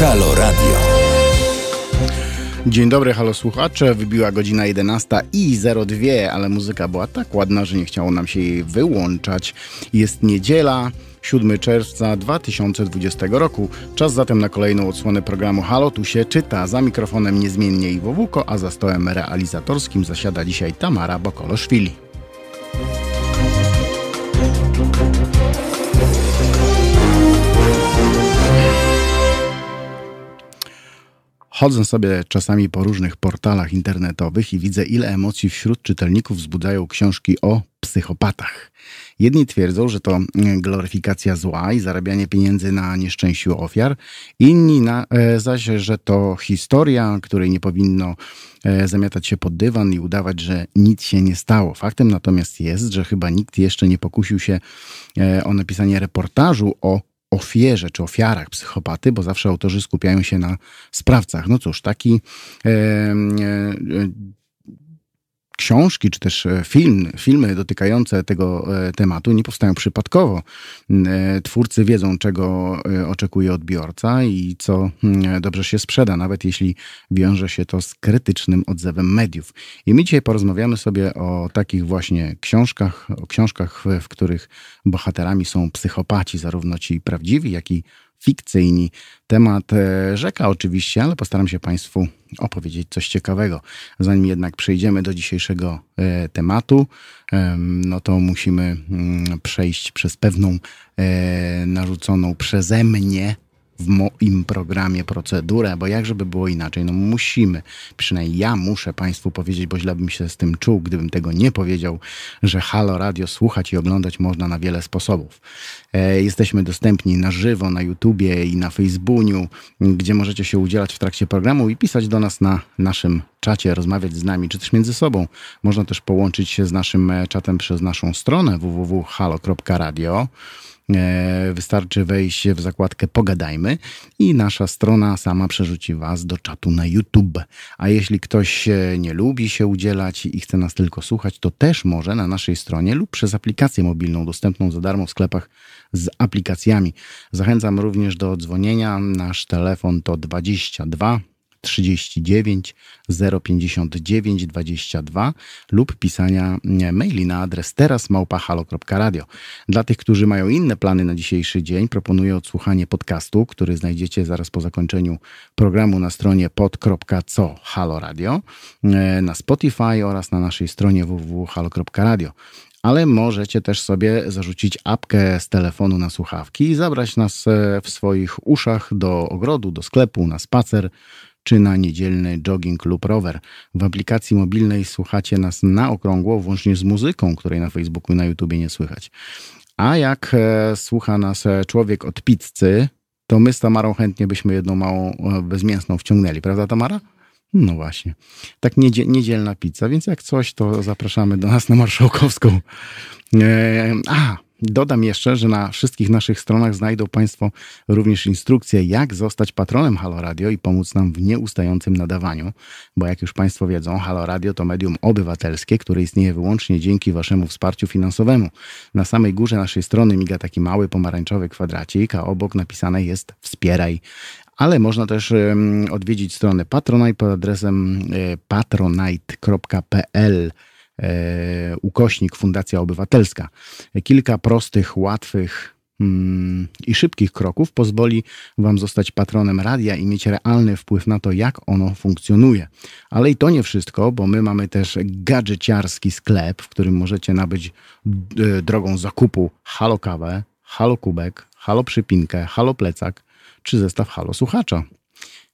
Halo Radio. Dzień dobry, halo słuchacze. Wybiła godzina 11 i 02, ale muzyka była tak ładna, że nie chciało nam się jej wyłączać. Jest niedziela. 7 czerwca 2020 roku. Czas zatem na kolejną odsłonę programu Halo tu się czyta. Za mikrofonem niezmiennie Iwo Wuko, a za stołem realizatorskim zasiada dzisiaj Tamara Bokoloszwili. Chodzę sobie czasami po różnych portalach internetowych i widzę, ile emocji wśród czytelników wzbudzają książki o psychopatach. Jedni twierdzą, że to mm, gloryfikacja zła i zarabianie pieniędzy na nieszczęściu ofiar, inni na, e, zaś, że to historia, której nie powinno e, zamiatać się pod dywan i udawać, że nic się nie stało. Faktem natomiast jest, że chyba nikt jeszcze nie pokusił się e, o napisanie reportażu o ofierze czy ofiarach psychopaty, bo zawsze autorzy skupiają się na sprawcach. No cóż, taki e, e, książki czy też e, film, filmy dotykające tego e, tematu nie powstają przypadkowo. E, twórcy wiedzą, czego oczekuje odbiorca i co dobrze się sprzeda, nawet jeśli wiąże się to z krytycznym odzewem mediów. I my dzisiaj porozmawiamy sobie o takich właśnie książkach, o książkach, w których bohaterami są psychopaci, zarówno ci prawdziwi, jak i fikcyjni. Temat e, rzeka oczywiście, ale postaram się Państwu opowiedzieć coś ciekawego. Zanim jednak przejdziemy do dzisiejszego e, tematu, no to musimy mm, przejść przez pewną e, narzuconą przeze mnie w moim programie procedurę, bo jak żeby było inaczej, no musimy, przynajmniej ja muszę Państwu powiedzieć, bo źle bym się z tym czuł, gdybym tego nie powiedział, że Halo Radio słuchać i oglądać można na wiele sposobów. E, jesteśmy dostępni na żywo na YouTubie i na Facebooku, gdzie możecie się udzielać w trakcie programu i pisać do nas na naszym czacie, rozmawiać z nami, czy też między sobą. Można też połączyć się z naszym e, czatem przez naszą stronę www.halo.radio. E, wystarczy wejść w zakładkę Pogadajmy i nasza strona sama przerzuci Was do czatu na YouTube. A jeśli ktoś nie lubi się udzielać i chce nas tylko słuchać, to też może na naszej stronie lub przez aplikację mobilną dostępną za darmo w sklepach z aplikacjami. Zachęcam również do dzwonienia. Nasz telefon to 22 39 059 22 lub pisania maili na adres terasmałpahalo.radio. Dla tych, którzy mają inne plany na dzisiejszy dzień, proponuję odsłuchanie podcastu, który znajdziecie zaraz po zakończeniu programu na stronie pod.co Halo Radio, e, na Spotify oraz na naszej stronie www.halo.radio ale możecie też sobie zarzucić apkę z telefonu na słuchawki i zabrać nas e, w swoich uszach do ogrodu, do sklepu, na spacer czy na niedzielny jogging lub rower. W aplikacji mobilnej słuchacie nas na okrągło, włącznie z muzyką, której na Facebooku i na YouTubie nie słychać. A jak e, słucha nas e, człowiek od pizzy, to my z Tamarą chętnie byśmy jedną małą e, bezmięsną wciągnęli, prawda Tamara? No właśnie. Tak niedzielna pizza, więc jak coś, to zapraszamy do nas na Marszałkowską. a, Dodam jeszcze, że na wszystkich naszych stronach znajdą Państwo również instrukcje, jak zostać patronem Halo Radio i pomóc nam w nieustającym nadawaniu, bo jak już Państwo wiedzą, Halo Radio to medium obywatelskie, które istnieje wyłącznie dzięki Waszemu wsparciu finansowemu. Na samej górze naszej strony miga taki mały pomarańczowy kwadracik, a obok napisane jest wspieraj. Ale można też odwiedzić stronę Patronite pod adresem e, patronite.pl ukośnik Fundacja Obywatelska. Kilka prostych, łatwych mm, i szybkich kroków pozwoli Wam zostać patronem radia i mieć realny wpływ na to, jak ono funkcjonuje. Ale i to nie wszystko, bo my mamy też gadżeciarski sklep, w którym możecie nabyć e, drogą zakupu halo kawę, halo kubek, halo przypinkę, halo plecak czy zestaw halo słuchacza.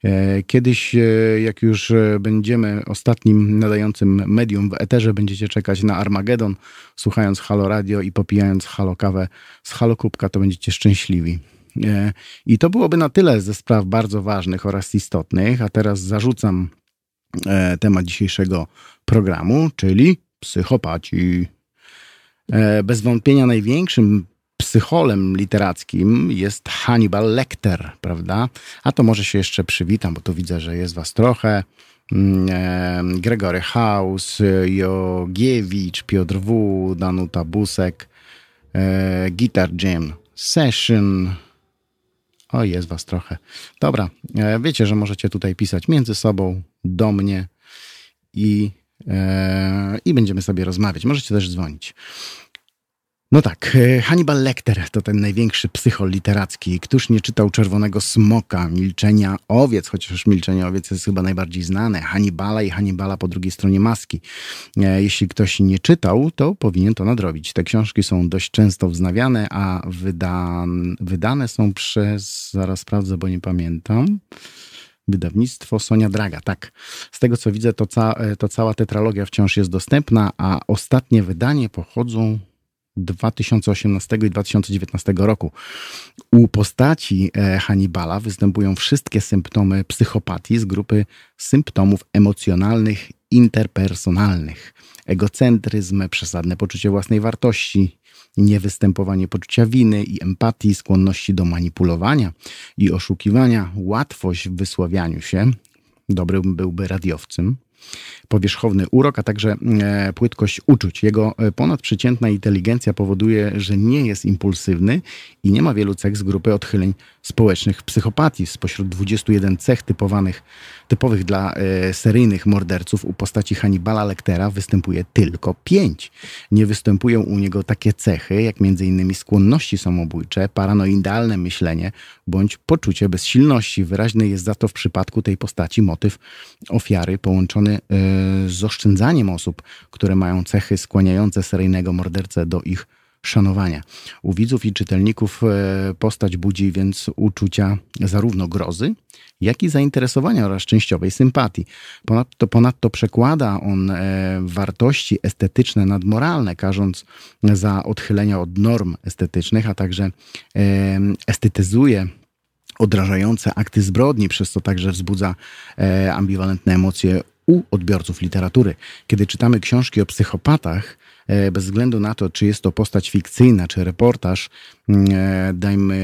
E, kiedyś, e, jak już e, będziemy ostatnim nadającym medium w eterze, będziecie czekać na Armagedon, słuchając Halo Radio i popijając Halo Kawę z Halo Kubka, to będziecie szczęśliwi. I to byłoby na tyle ze spraw bardzo ważnych oraz istotnych, a teraz zarzucam temat dzisiejszego programu, czyli psychopaci. Bez wątpienia największym psycholem literackim jest Hannibal Lecter, prawda? A to może się jeszcze przywitam, bo tu widzę, że jest was trochę. Mm, Gregory House, Jogiewicz, Piotr W., Danuta Busek, e, Guitar Jam Session, O, jest was trochę. Dobra, e, wiecie, że możecie tutaj pisać między sobą, do mnie i, e, i będziemy sobie rozmawiać. Możecie też dzwonić. No tak, e, Hannibal Lecter to ten największy psychol literacki. Któż nie czytał Czerwonego Smoka, Milczenia Owiec, chociaż Milczenie Owiec jest chyba najbardziej znane, Hannibala i Hannibala po drugiej stronie maski. E, jeśli ktoś nie czytał, to powinien to nadrobić. Te książki są dość często wznawiane, a wydan, wydane są przez, zaraz sprawdzę, bo nie pamiętam, Wydawnictwo Sonia Draga, tak. Z tego co widzę, to, ca e, to cała tetralogia wciąż jest dostępna, a ostatnie wydanie pochodzą 2018 i 2019 roku. U postaci e, Hannibala występują wszystkie symptomy psychopatii z grupy symptomów emocjonalnych interpersonalnych. Egocentryzm, przesadne poczucie własnej wartości, niewystępowanie poczucia winy i empatii, skłonności do manipulowania i oszukiwania, łatwość w wysławianiu się, dobrym byłby radiowcem, powierzchowny urok, a także e, płytkość uczuć. Jego e, ponadprzeciętna inteligencja powoduje, że nie jest impulsywny i nie ma wielu cech z grupy odchyleń społecznych psychopatii. Spośród 21 cech typowanych, typowych dla e, seryjnych morderców u postaci Hannibala Lectera występuje tylko 5. Nie występują u niego takie cechy, jak m.in. skłonności samobójcze, paranoidalne myślenie bądź poczucie bezsilności. Wyraźny jest za to w przypadku tej postaci motyw ofiary połączony z oszczędzaniem osób, które mają cechy skłaniające seryjnego mordercę do ich szanowania. U widzów i czytelników e, postać budzi więc uczucia zarówno grozy, jak i zainteresowania oraz częściowej sympatii. Ponadto, ponadto przekłada on e, wartości estetyczne nad moralne, karząc za odchylenia od norm estetycznych, a także e, estetyzuje odrażające akty zbrodni, przez co także wzbudza ambiwalentne emocje u odbiorców literatury. Kiedy czytamy książki o psychopatach, bez względu na to, czy jest to postać fikcyjna, czy reportaż, e, dajmy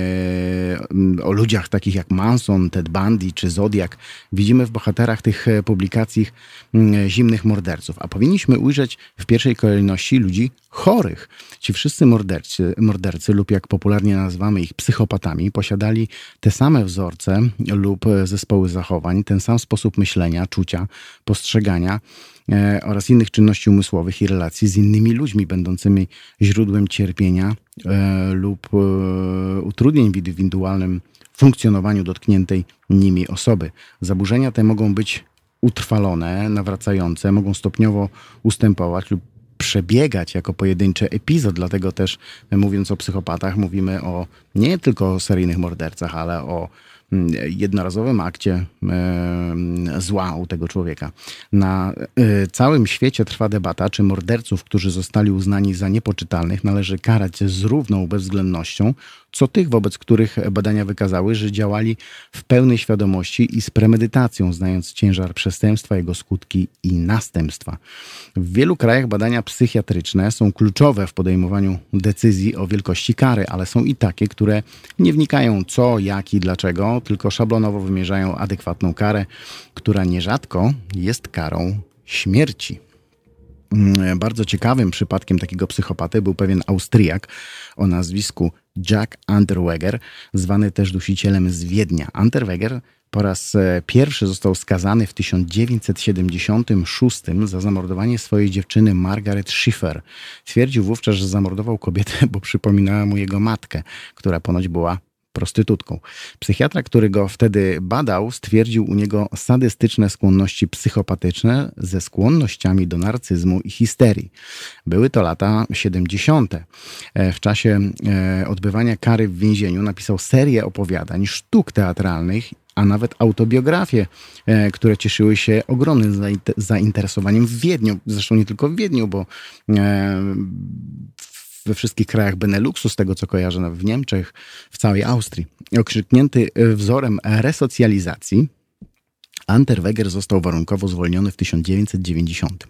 mm, o ludziach takich jak Manson, Ted Bundy czy Zodiak, widzimy w bohaterach tych e, publikacji mm, zimnych morderców, a powinniśmy ujrzeć w pierwszej kolejności ludzi chorych. Ci wszyscy mordercy, mordercy lub jak popularnie nazywamy ich psychopatami, posiadali te same wzorce lub zespoły zachowań, ten sam sposób myślenia, czucia, postrzegania e, oraz innych czynności umysłowych i relacji z innymi ludźmi, będącymi źródłem cierpienia e, lub e, utrudnień w indywidualnym funkcjonowaniu dotkniętej nimi osoby. Zaburzenia te mogą być utrwalone, nawracające, mogą stopniowo ustępować lub przebiegać jako pojedynczy epizod, dlatego też mówiąc o psychopatach mówimy o nie tylko o seryjnych mordercach, ale o jednorazowym akcie zła u tego człowieka. Na e, całym świecie trwa debata, czy morderców, którzy zostali uznani za niepoczytalnych, należy karać z równą bezwzględnością, co tych, wobec których badania wykazały, że działali w pełnej świadomości i z premedytacją, znając ciężar przestępstwa, jego skutki i następstwa. W wielu krajach badania psychiatryczne są kluczowe w podejmowaniu decyzji o wielkości kary, ale są i takie, które nie wnikają co, jak i dlaczego, tylko szablonowo wymierzają adekwatną karę, która nierzadko jest karą śmierci. Mm, bardzo ciekawym przypadkiem takiego psychopaty był pewien Austriak o nazwisku Jack Unterweger, zwany też dusicielem z Wiednia. Unterweger po raz e, pierwszy został skazany w 1976 za zamordowanie swojej dziewczyny Margaret Schiffer. Twierdził wówczas, że zamordował kobietę, bo przypominała mu jego matkę, która ponoć była prostytutką. Psychiatra, który go wtedy badał, stwierdził u niego sadystyczne skłonności psychopatyczne ze skłonnościami do narcyzmu i histerii. Były to lata 70. E, w czasie e, odbywania kary w więzieniu napisał serię opowiadań, sztuk teatralnych a nawet autobiografie, e, które cieszyły się ogromnym zainteresowaniem w Wiedniu. Zresztą nie tylko w Wiedniu, bo we wszystkich krajach Beneluxu, z tego co kojarzę, w Niemczech, w całej Austrii. Okrzyknięty wzorem resocjalizacji, Anterweger został warunkowo zwolniony w 1990.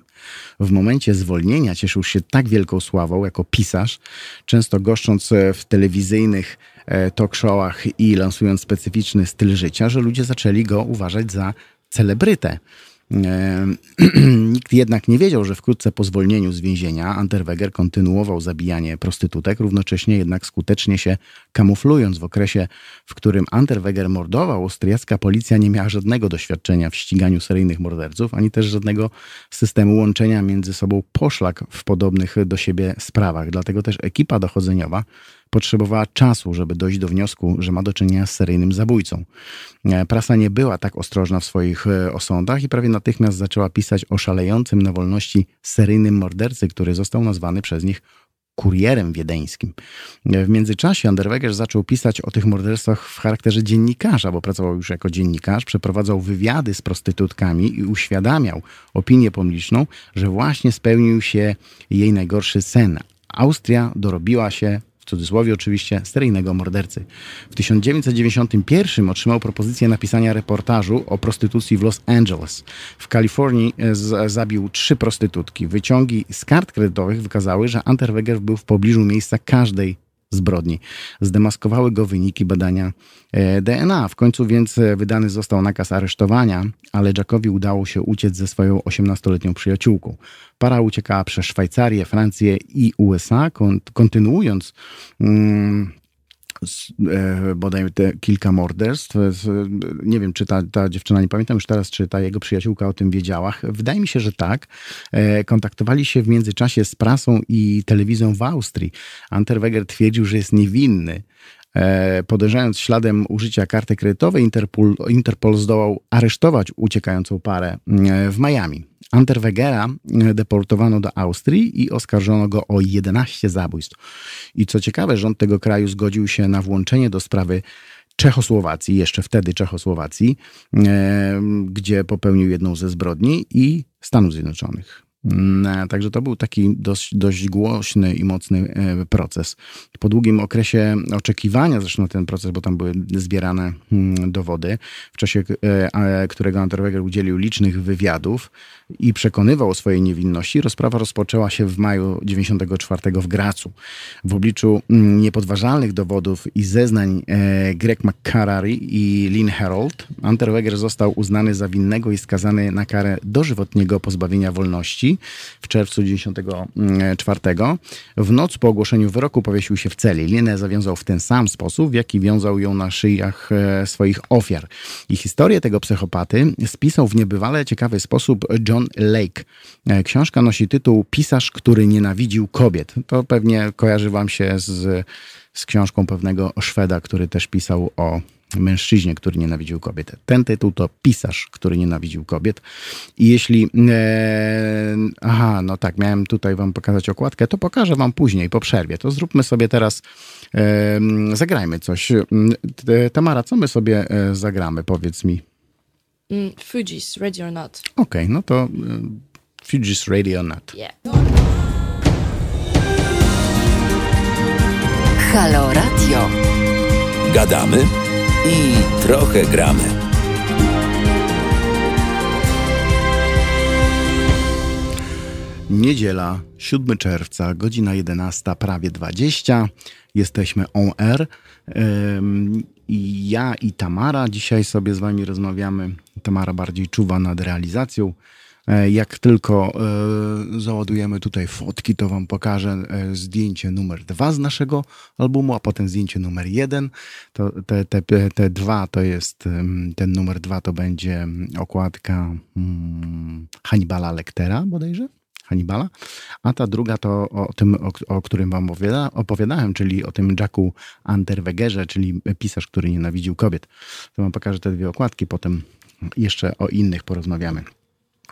W momencie zwolnienia cieszył się tak wielką sławą jako pisarz, często goszcząc w telewizyjnych e, talk showach i lansując specyficzny styl życia, że ludzie zaczęli go uważać za celebrytę. Nikt jednak nie wiedział, że wkrótce po zwolnieniu z więzienia Anterweger kontynuował zabijanie prostytutek, równocześnie jednak skutecznie się kamuflując w okresie, w którym Unterweger mordował, austriacka policja nie miała żadnego doświadczenia w ściganiu seryjnych morderców, ani też żadnego systemu łączenia między sobą poszlak w podobnych do siebie sprawach. Dlatego też ekipa dochodzeniowa potrzebowała czasu, żeby dojść do wniosku, że ma do czynienia z seryjnym zabójcą. E, prasa nie była tak ostrożna w swoich e, osądach i prawie natychmiast zaczęła pisać o szalejącym na wolności seryjnym mordercy, który został nazwany przez nich kurierem wiedeńskim. E, w międzyczasie Anderweger zaczął pisać o tych morderstwach w charakterze dziennikarza, bo pracował już jako dziennikarz, przeprowadzał wywiady z prostytutkami i uświadamiał opinię publiczną, że właśnie spełnił się jej najgorszy sen. Austria dorobiła się cudzysłowie oczywiście, seryjnego mordercy. W 1991 otrzymał propozycję napisania reportażu o prostytucji w Los Angeles. W Kalifornii e, zabił trzy prostytutki. Wyciągi z kart kredytowych wykazały, że Unterweger był w pobliżu miejsca każdej zbrodni. Zdemaskowały go wyniki badania e, DNA. W końcu więc e, wydany został nakaz aresztowania, ale Jackowi udało się uciec ze swoją 18-letnią przyjaciółką. Para uciekała przez Szwajcarię, Francję i USA, kontynuując mm, bodaj te kilka morderstw. Nie wiem, czy ta, ta dziewczyna, nie pamiętam już teraz, czy ta jego przyjaciółka o tym wiedziała. Wydaje mi się, że tak. E, kontaktowali się w międzyczasie z prasą i telewizją w Austrii. Unterweger twierdził, że jest niewinny. E, podejrzewając śladem użycia karty kredytowej, Interpol, Interpol zdołał aresztować uciekającą parę w Miami. Unterwegera deportowano do Austrii i oskarżono go o 11 zabójstw. I co ciekawe, rząd tego kraju zgodził się na włączenie do sprawy Czechosłowacji, jeszcze wtedy Czechosłowacji, e, gdzie popełnił jedną ze zbrodni i Stanów Zjednoczonych. Mm, także to był taki dość, dość głośny i mocny e, proces. Po długim okresie oczekiwania zresztą ten proces, bo tam były zbierane mm, dowody, w czasie e, którego Unterweger udzielił licznych wywiadów i przekonywał o swojej niewinności, rozprawa rozpoczęła się w maju 94 w Gracu. W obliczu mm, niepodważalnych dowodów i zeznań e, Greg McCarary i Lynn Herold, Unterweger został uznany za winnego i skazany na karę dożywotniego pozbawienia wolności w czerwcu 1994. W noc po ogłoszeniu wyroku powiesił się w celi. Linę zawiązał w ten sam sposób, w jaki wiązał ją na szyjach e, swoich ofiar. I historię tego psychopaty spisał w niebywale ciekawy sposób John Lake. E, książka nosi tytuł Pisarz, który nienawidził kobiet. To pewnie kojarzy wam się z, z książką pewnego Szweda, który też pisał o mężczyźnie, który nienawidził kobiet. Ten tytuł to pisarz, który nienawidził kobiet. I jeśli. E, aha, no tak, miałem tutaj Wam pokazać okładkę, to pokażę Wam później, po przerwie. To zróbmy sobie teraz. E, zagrajmy coś. E, Tamara, co my sobie e, zagramy? Powiedz mi. Mm, Fuji's, Ready or Not. Okej, okay, no to e, Fuji's, Ready or Not. Yeah. Halo Radio. Gadamy i trochę gramy. Niedziela, 7 czerwca, godzina 11, prawie 20. Jesteśmy on air. I ja i Tamara dzisiaj sobie z wami rozmawiamy. Tamara bardziej czuwa nad realizacją jak tylko e, załadujemy tutaj fotki, to Wam pokażę e, zdjęcie numer dwa z naszego albumu, a potem zdjęcie numer jeden. To te, te, te dwa to jest, ten numer dwa to będzie okładka hmm, Hannibala Lectera bodajże. Hannibala, a ta druga to o tym, o, o którym wam opowiada, opowiadałem, czyli o tym Jacku Anderwegerze, czyli pisarz, który nienawidził kobiet. To wam pokażę te dwie okładki, potem jeszcze o innych porozmawiamy.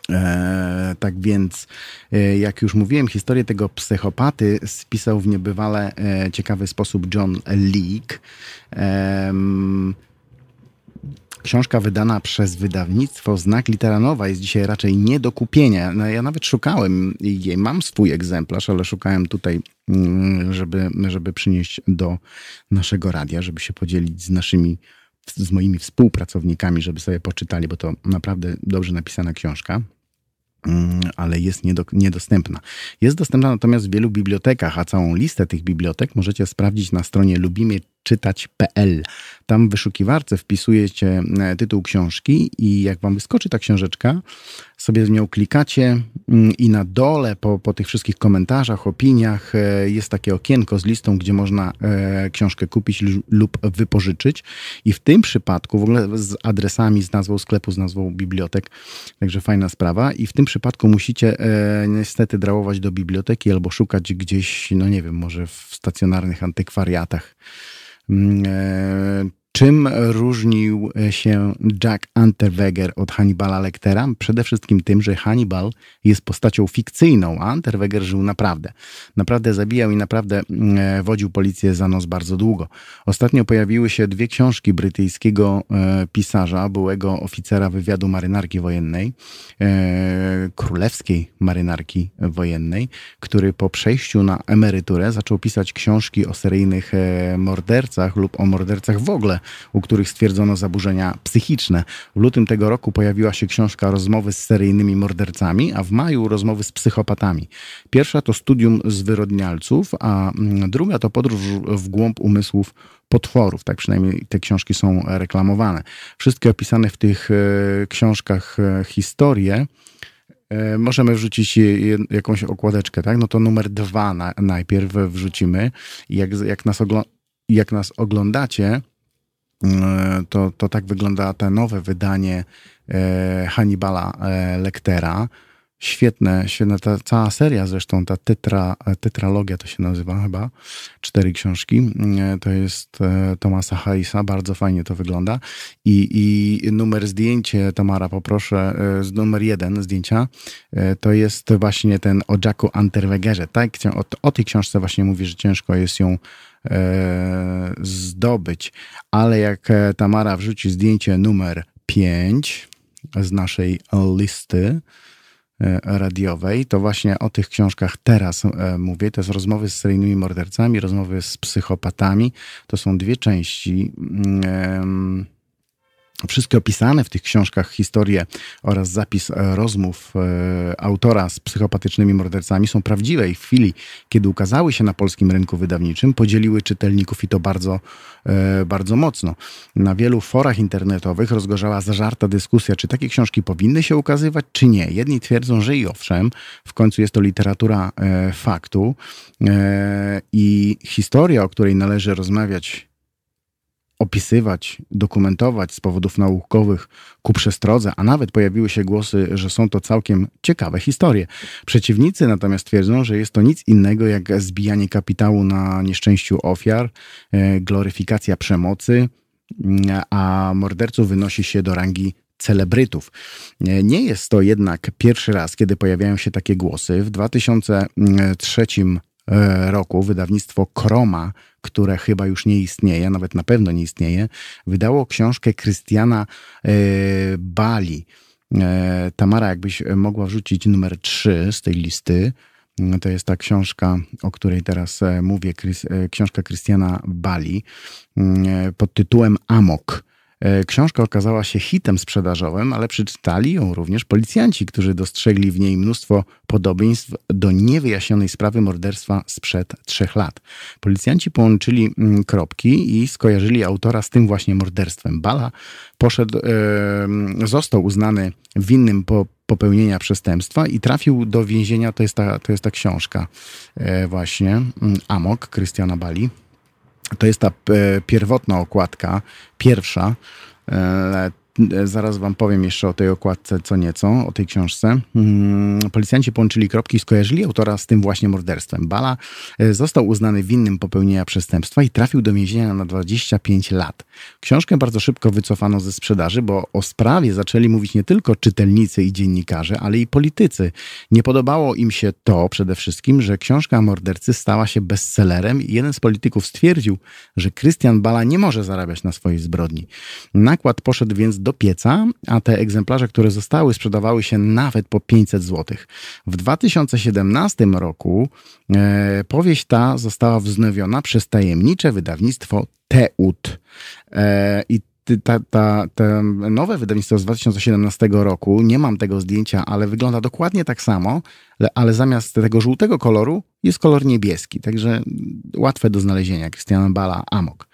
E, tak więc, e, jak już mówiłem, historię tego psychopaty spisał w niebywale e, ciekawy sposób John Leake. Książka wydana przez wydawnictwo Znak Literanowa jest dzisiaj raczej nie do kupienia. No, ja nawet szukałem jej, mam swój egzemplarz, ale szukałem tutaj, mm, żeby, żeby przynieść do naszego radia, żeby się podzielić z naszymi z moimi współpracownikami, żeby sobie poczytali, bo to naprawdę dobrze napisana książka. Mm, ale jest niedostępna. Jest dostępna natomiast w wielu bibliotekach, a całą listę tych bibliotek możecie sprawdzić na stronie czytać.pl. Tam w wyszukiwarce wpisujecie e, tytuł książki i jak wam wyskoczy ta książeczka, sobie w nią klikacie mm, i na dole po, po tych wszystkich komentarzach, opiniach e, jest takie okienko z listą, gdzie można e, książkę kupić lub wypożyczyć. I w tym przypadku w ogóle z adresami, z nazwą sklepu, z nazwą bibliotek, także fajna sprawa. I w tym przypadku musicie niestety drałować do biblioteki albo szukać gdzieś, no nie wiem, może w stacjonarnych antykwariatach. Mm, e, Czym różnił się Jack Unterweger od Hannibala Lectera? Przede wszystkim tym, że Hannibal jest postacią fikcyjną, a Unterweger żył naprawdę. Naprawdę zabijał i naprawdę mm, wodził policję za nos bardzo długo. Ostatnio pojawiły się dwie książki brytyjskiego e, pisarza, byłego oficera wywiadu marynarki wojennej, e, królewskiej marynarki wojennej, który po przejściu na emeryturę zaczął pisać książki o seryjnych e, mordercach lub o mordercach w ogóle u których stwierdzono zaburzenia psychiczne. W lutym tego roku pojawiła się książka Rozmowy z seryjnymi mordercami, a w maju rozmowy z psychopatami. Pierwsza to studium zwyrodnialców, a mm, druga to podróż w głąb umysłów potworów. Tak przynajmniej te książki są reklamowane. Wszystkie opisane w tych e, książkach e, historie e, możemy wrzucić jakąś okładeczkę, tak? No to numer dwa na, najpierw wrzucimy. Jak, jak, nas jak nas oglądacie, to, to tak wygląda to nowe wydanie e, Hannibala e, Lectera. Świetne, świetna ta cała seria zresztą, ta tetra, tetralogia to się nazywa chyba, cztery książki, to jest Tomasa Harrisa, bardzo fajnie to wygląda i, i numer zdjęcie, Tamara poproszę, numer jeden zdjęcia, to jest właśnie ten o Jacku Unterwegerze, tak? O, o tej książce właśnie mówi, że ciężko jest ją E, zdobyć. Ale jak e, Tamara wrzuci zdjęcie numer 5 z naszej listy e, radiowej, to właśnie o tych książkach teraz mówię. To jest rozmowy z seryjnymi mordercami, rozmowy z psychopatami. To są dwie części. Wszystkie opisane w tych książkach historie oraz zapis e, rozmów e, autora z psychopatycznymi mordercami są prawdziwe i w chwili, kiedy ukazały się na polskim rynku wydawniczym, podzieliły czytelników i to bardzo, e, bardzo mocno. Na wielu forach internetowych rozgorzała zażarta dyskusja, czy takie książki powinny się ukazywać, czy nie. Jedni twierdzą, że i owszem, w końcu jest to literatura faktu i historia, o której należy rozmawiać opisywać, dokumentować z powodów naukowych ku przestrodze, a nawet pojawiły się głosy, że są to całkiem ciekawe historie. Przeciwnicy natomiast twierdzą, że jest to nic innego jak zbijanie kapitału na nieszczęściu ofiar, e, gloryfikacja przemocy, mm, a morderców wynosi się do rangi celebrytów. E, nie jest to jednak pierwszy raz, kiedy pojawiają się takie głosy. W 2003 E, roku wydawnictwo Kroma, które chyba już nie istnieje, nawet na pewno nie istnieje, wydało książkę Krystiana e, Bali. E, Tamara, jakbyś mogła wrzucić numer 3 z tej listy, to jest ta książka, o której teraz mówię, książka Krystiana Bali pod tytułem Amok. E, książka okazała się hitem sprzedażowym, ale przeczytali ją również policjanci, którzy dostrzegli w niej mnóstwo podobieństw do niewyjaśnionej sprawy morderstwa sprzed trzech lat. Policjanci połączyli mm, kropki i skojarzyli autora z tym właśnie morderstwem. Bala poszedł, e, został uznany winnym po popełnienia przestępstwa i trafił do więzienia. To jest ta, to jest ta książka e, właśnie, mm, Amok, Krystiana Bali. To jest ta e, pierwotna okładka, pierwsza. E, zaraz wam powiem jeszcze o tej okładce co nieco, o tej książce. Mm, policjanci połączyli kropki i skojarzyli autora z tym właśnie morderstwem. Bala e, został uznany winnym popełnienia przestępstwa i trafił do więzienia na 25 lat. Książkę bardzo szybko wycofano ze sprzedaży, bo o sprawie zaczęli mówić nie tylko czytelnicy i dziennikarze, ale i politycy. Nie podobało im się to przede wszystkim, że książka mordercy stała się bestsellerem i jeden z polityków stwierdził, że Krystian Bala nie może zarabiać na swojej zbrodni. Nakład poszedł więc do do pieca, a te egzemplarze, które zostały, sprzedawały się nawet po 500 zł. W 2017 roku e, powieść ta została wznowiona przez tajemnicze wydawnictwo Teut. E, I ta, ta, te nowe wydawnictwo z 2017 roku, nie mam tego zdjęcia, ale wygląda dokładnie tak samo, ale zamiast tego żółtego koloru jest kolor niebieski, także łatwe do znalezienia. Christiana Bala Amok.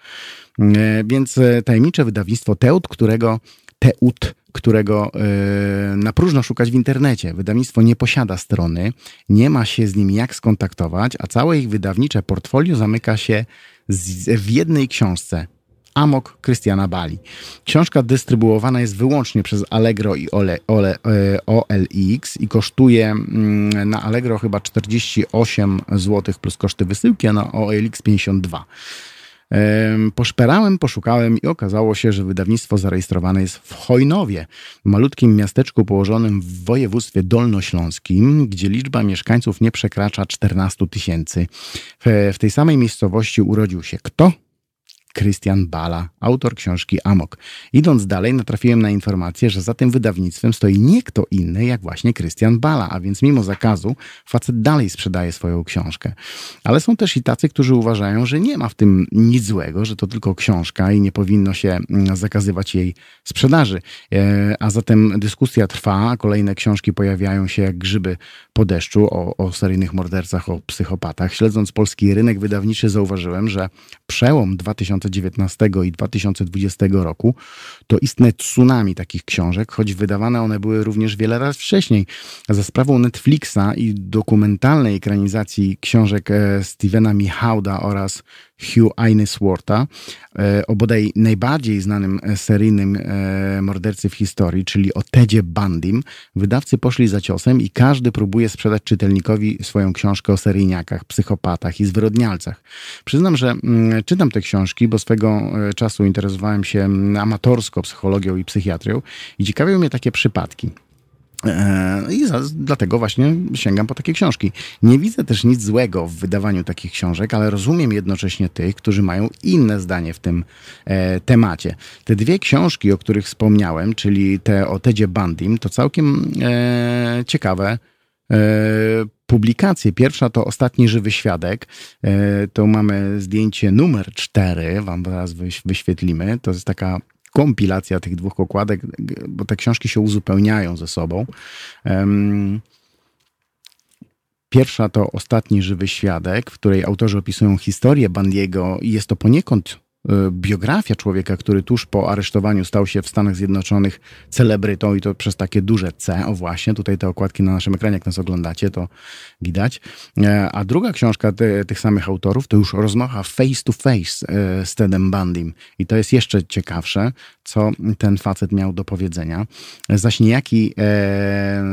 E, więc e, tajemnicze wydawnictwo Teut, którego Teut, którego yy, na próżno szukać w internecie. Wydawnictwo nie posiada strony, nie ma się z nim jak skontaktować, a całe ich wydawnicze portfolio zamyka się w jednej książce. Amok Krystiana Bali. Książka dystrybuowana jest wyłącznie przez Allegro i Ole, Ole, OLX i kosztuje mm, na Allegro chyba 48 zł plus koszty wysyłki, a na OLX 52. Poszperałem, poszukałem i okazało się, że wydawnictwo zarejestrowane jest w Chojnowie, malutkim miasteczku położonym w województwie dolnośląskim, gdzie liczba mieszkańców nie przekracza 14 tysięcy. W tej samej miejscowości urodził się kto? Christian Bala, autor książki Amok. Idąc dalej, natrafiłem na informację, że za tym wydawnictwem stoi nie kto inny, jak właśnie Christian Bala, a więc mimo zakazu facet dalej sprzedaje swoją książkę. Ale są też i tacy, którzy uważają, że nie ma w tym nic złego, że to tylko książka i nie powinno się mm, zakazywać jej sprzedaży. E, a zatem dyskusja trwa, kolejne książki pojawiają się jak grzyby po deszczu o, o seryjnych mordercach, o psychopatach. Śledząc polski rynek wydawniczy, zauważyłem, że przełom 2019 i 2020 roku to istne tsunami takich książek, choć wydawane one były również wiele razy wcześniej. Za sprawą Netflixa i dokumentalnej ekranizacji książek e, Stevena Michałda oraz Hugh Ainesworta, e, o bodaj najbardziej znanym e, seryjnym e, mordercy w historii, czyli o Tedzie Bandim, wydawcy poszli za ciosem i każdy próbuje sprzedać czytelnikowi swoją książkę o seryjniakach, psychopatach i zwyrodnialcach. Przyznam, że mm, czytam te książki, bo swego czasu interesowałem się amatorsko psychologią i psychiatrią i ciekawią mnie takie przypadki. E, I za, dlatego właśnie sięgam po takie książki. Nie widzę też nic złego w wydawaniu takich książek, ale rozumiem jednocześnie tych, którzy mają inne zdanie w tym e, temacie. Te dwie książki, o których wspomniałem, czyli te o Tedzie Bandim, to całkiem e, ciekawe e, publikacje. Pierwsza to Ostatni Żywy Świadek. E, to mamy zdjęcie numer cztery, wam teraz wyświetlimy. To jest taka kompilacja tych dwóch okładek, bo te książki się uzupełniają ze sobą. Pierwsza to Ostatni Żywy Świadek, w której autorzy opisują historię Bandiego i jest to poniekąd biografia człowieka, który tuż po aresztowaniu stał się w Stanach Zjednoczonych celebrytą i to przez takie duże C. O właśnie, tutaj te okładki na naszym ekranie, jak nas oglądacie, to widać. E, a druga książka tych samych autorów to już rozmowa face to face e, z Tedem Bundim. I to jest jeszcze ciekawsze, co ten facet miał do powiedzenia. Zaś niejaki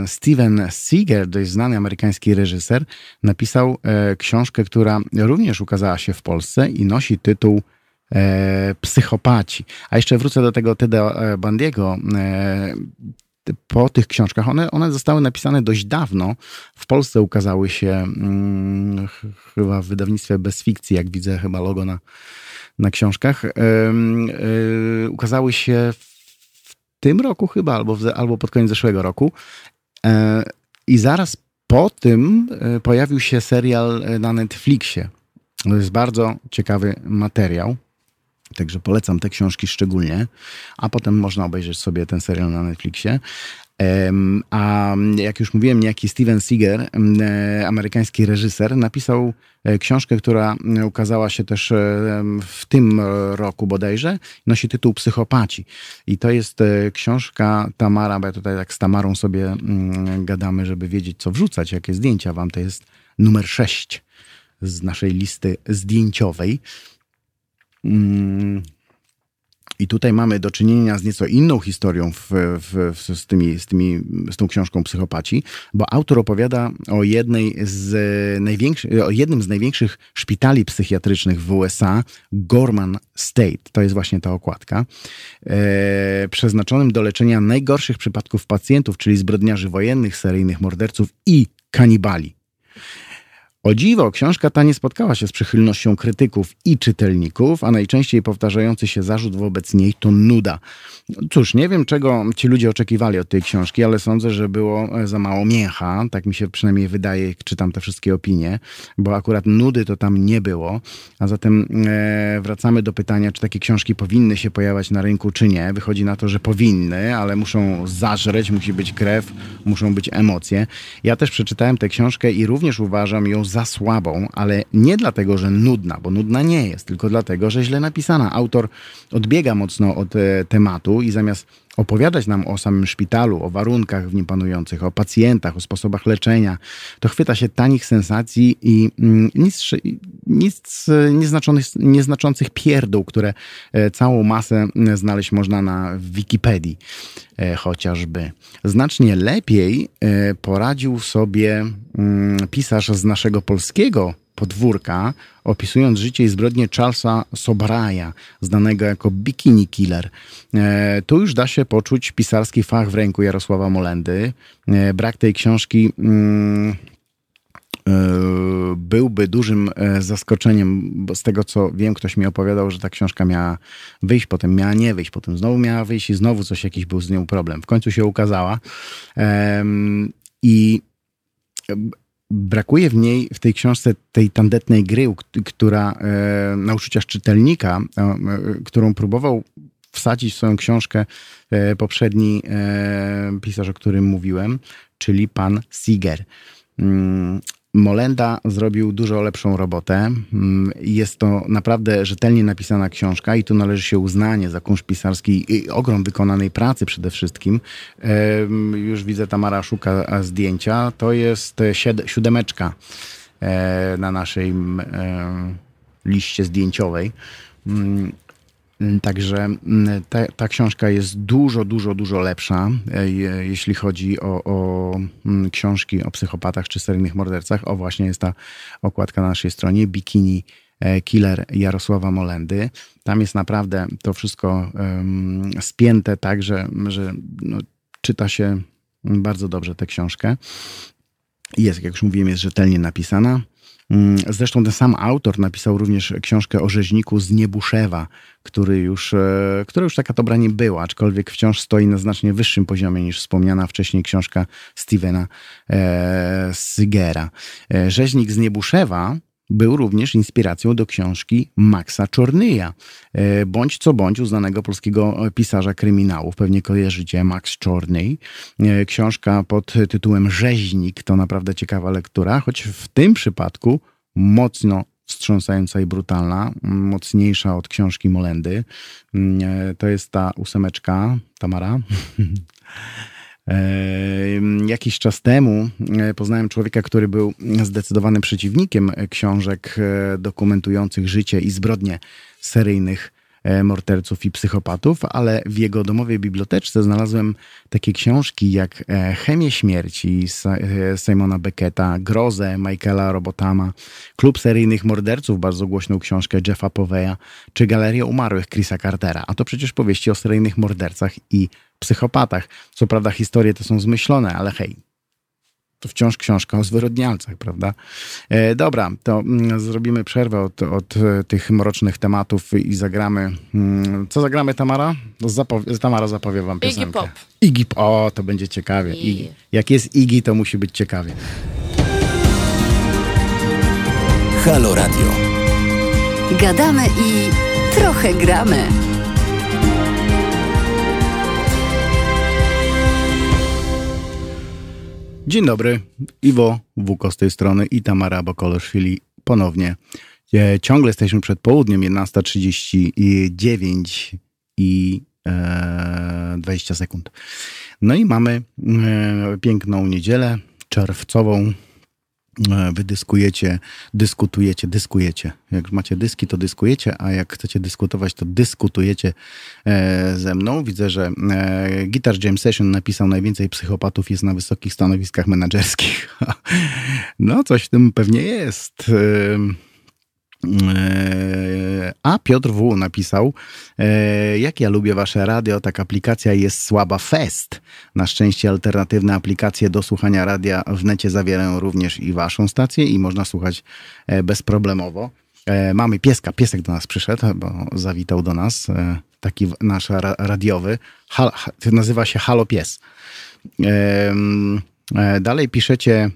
Steven Seager, dość znany amerykański reżyser, napisał książkę, która również ukazała się w Polsce i nosi tytuł e, psychopaci. A jeszcze wrócę do tego Teda e, Bandiego. E, po tych książkach, one, one zostały napisane dość dawno. W Polsce ukazały się mm, chyba w wydawnictwie Bez Fikcji, jak widzę chyba logo na, na książkach. E, e, ukazały się w tym roku chyba, albo, w, albo pod koniec zeszłego roku. E, I zaraz po tym pojawił się serial na Netflixie. To jest bardzo ciekawy materiał. Także polecam te książki szczególnie, a potem można obejrzeć sobie ten serial na Netflixie. A jak już mówiłem, niejaki Steven Seager, e, amerykański reżyser, napisał e, książkę, która ukazała się też e, w tym roku bodajże. Nosi tytuł Psychopaci. I to jest książka Tamara, bo ja tutaj tak z Tamarą sobie mm, gadamy, żeby wiedzieć, co wrzucać, jakie zdjęcia wam. To jest numer 6 z naszej listy zdjęciowej. Mm. I tutaj mamy do czynienia z nieco inną historią w, w, w, z, tymi, z, tymi, z tą książką Psychopaci, bo autor opowiada o, jednej z o jednym z największych szpitali psychiatrycznych w USA, Gorman State. To jest właśnie ta okładka. E, przeznaczonym do leczenia najgorszych przypadków pacjentów, czyli zbrodniarzy wojennych, seryjnych morderców i kanibali. O dziwo, książka ta nie spotkała się z przychylnością krytyków i czytelników, a najczęściej powtarzający się zarzut wobec niej to nuda. Cóż, nie wiem czego ci ludzie oczekiwali od tej książki, ale sądzę, że było e, za mało mięcha, tak mi się przynajmniej wydaje, jak czytam te wszystkie opinie, bo akurat nudy to tam nie było, a zatem e, wracamy do pytania, czy takie książki powinny się pojawiać na rynku, czy nie. Wychodzi na to, że powinny, ale muszą zażreć, musi być krew, muszą być emocje. Ja też przeczytałem tę książkę i również uważam ją za słabą, ale nie dlatego, że nudna, bo nudna nie jest, tylko dlatego, że źle napisana. Autor odbiega mocno od e, tematu i zamiast opowiadać nam o samym szpitalu, o warunkach w nim panujących, o pacjentach, o sposobach leczenia, to chwyta się tanich sensacji i mm, nic, nic nieznaczonych, nieznaczących pierdół, które e, całą masę znaleźć można na Wikipedii e, chociażby. Znacznie lepiej e, poradził sobie mm, pisarz z naszego polskiego podwórka, opisując życie i zbrodnie Charlesa Sobraya, znanego jako Bikini Killer. E, tu już da się poczuć pisarski fach w ręku Jarosława Molendy. E, brak tej książki mm, e, byłby dużym zaskoczeniem, bo z tego co wiem, ktoś mi opowiadał, że ta książka miała wyjść, potem miała nie wyjść, potem znowu miała wyjść i znowu coś jakiś był z nią problem. W końcu się ukazała. I brakuje w niej, w tej książce, tej tandetnej gry, która e, na uczuciach czytelnika, e, e, którą próbował wsadzić w swoją książkę e, poprzedni pisarz, o którym mówiłem, czyli pan Siger. Mm, Molenda zrobił dużo lepszą robotę. Mm, jest to naprawdę rzetelnie napisana książka i tu należy się uznanie za kunszt pisarski i ogrom wykonanej pracy przede wszystkim. Już widzę, Tamara szuka zdjęcia. To jest siódemeczka e, na naszej liście zdjęciowej. Mm, Także mm, ta, ta, książka jest dużo, dużo, dużo lepsza, e, jeśli chodzi o, o, mm, książki o psychopatach czy seryjnych mordercach. O, właśnie jest ta okładka na naszej stronie, Bikini e, Killer Jarosława Molendy. Tam jest naprawdę to wszystko um, spięte tak, że, że no, czyta się bardzo dobrze tę książkę. Jest, jak już mówiłem, jest rzetelnie napisana. Mm, zresztą ten sam autor napisał również książkę o rzeźniku z Niebuszewa, który już, e, która już taka dobra nie była, aczkolwiek wciąż stoi na znacznie wyższym poziomie niż wspomniana wcześniej książka Stevena e, Sigera. E, rzeźnik z Niebuszewa był również inspiracją do książki Maxa Czornyja, e, bądź co bądź uznanego polskiego pisarza kryminałów. Pewnie kojarzycie Max Czornyj. Książka pod tytułem Rzeźnik to naprawdę ciekawa lektura, choć w tym przypadku mocno wstrząsająca i brutalna, mocniejsza od książki Molendy. Mm, e, to jest ta ósemeczka, Tamara. Jakiś czas temu e, poznałem człowieka, który był zdecydowanym przeciwnikiem książek e, dokumentujących życie i zbrodnie seryjnych E, morderców i psychopatów, ale w jego domowej biblioteczce znalazłem takie książki jak e, Chemię śmierci e, Simona Becketa, Grozę Michaela Robotama, Klub seryjnych morderców, bardzo głośną książkę Jeffa Poveya, czy Galerię umarłych Chrisa Cartera. A to przecież powieści o seryjnych mordercach i psychopatach. Co prawda historie te są zmyślone, ale hej, to wciąż książka o zwyrodnialcach, prawda? E, dobra, to mm, zrobimy przerwę od, od e, tych mrocznych tematów i zagramy. Mm, co zagramy, Tamara? Zapowie, Tamara zapowie wam piosenkę. Iggy Pop. Iggy. O, to będzie ciekawie. Iggy. Jak jest Iggy, to musi być ciekawie. Halo Radio. Gadamy i trochę gramy. Dzień dobry, Iwo Wuko z tej strony i Tamara Bokoloszwili ponownie. E, ciągle jesteśmy przed południem, 11.39 i e, 20 sekund. No i mamy e, piękną niedzielę czerwcową, wy dyskujecie, dyskutujecie, dyskujecie. Jak macie dyski, to dyskujecie, a jak chcecie dyskutować, to dyskutujecie e, ze mną. Widzę, że e, Guitar Jam Session napisał najwięcej psychopatów jest na wysokich stanowiskach menedżerskich. no, coś w tym pewnie jest. E, A Piotr W. napisał, e, jak ja lubię wasze radio, tak aplikacja jest słaba fest. Na szczęście alternatywne aplikacje do słuchania radia w necie zawierają również i waszą stację i można słuchać e, bezproblemowo. Mamy pieska, piesek do nas przyszedł, bo zawitał do nas, taki nasz ra- radiowy, nazywa się Halo Pies. Dalej piszecie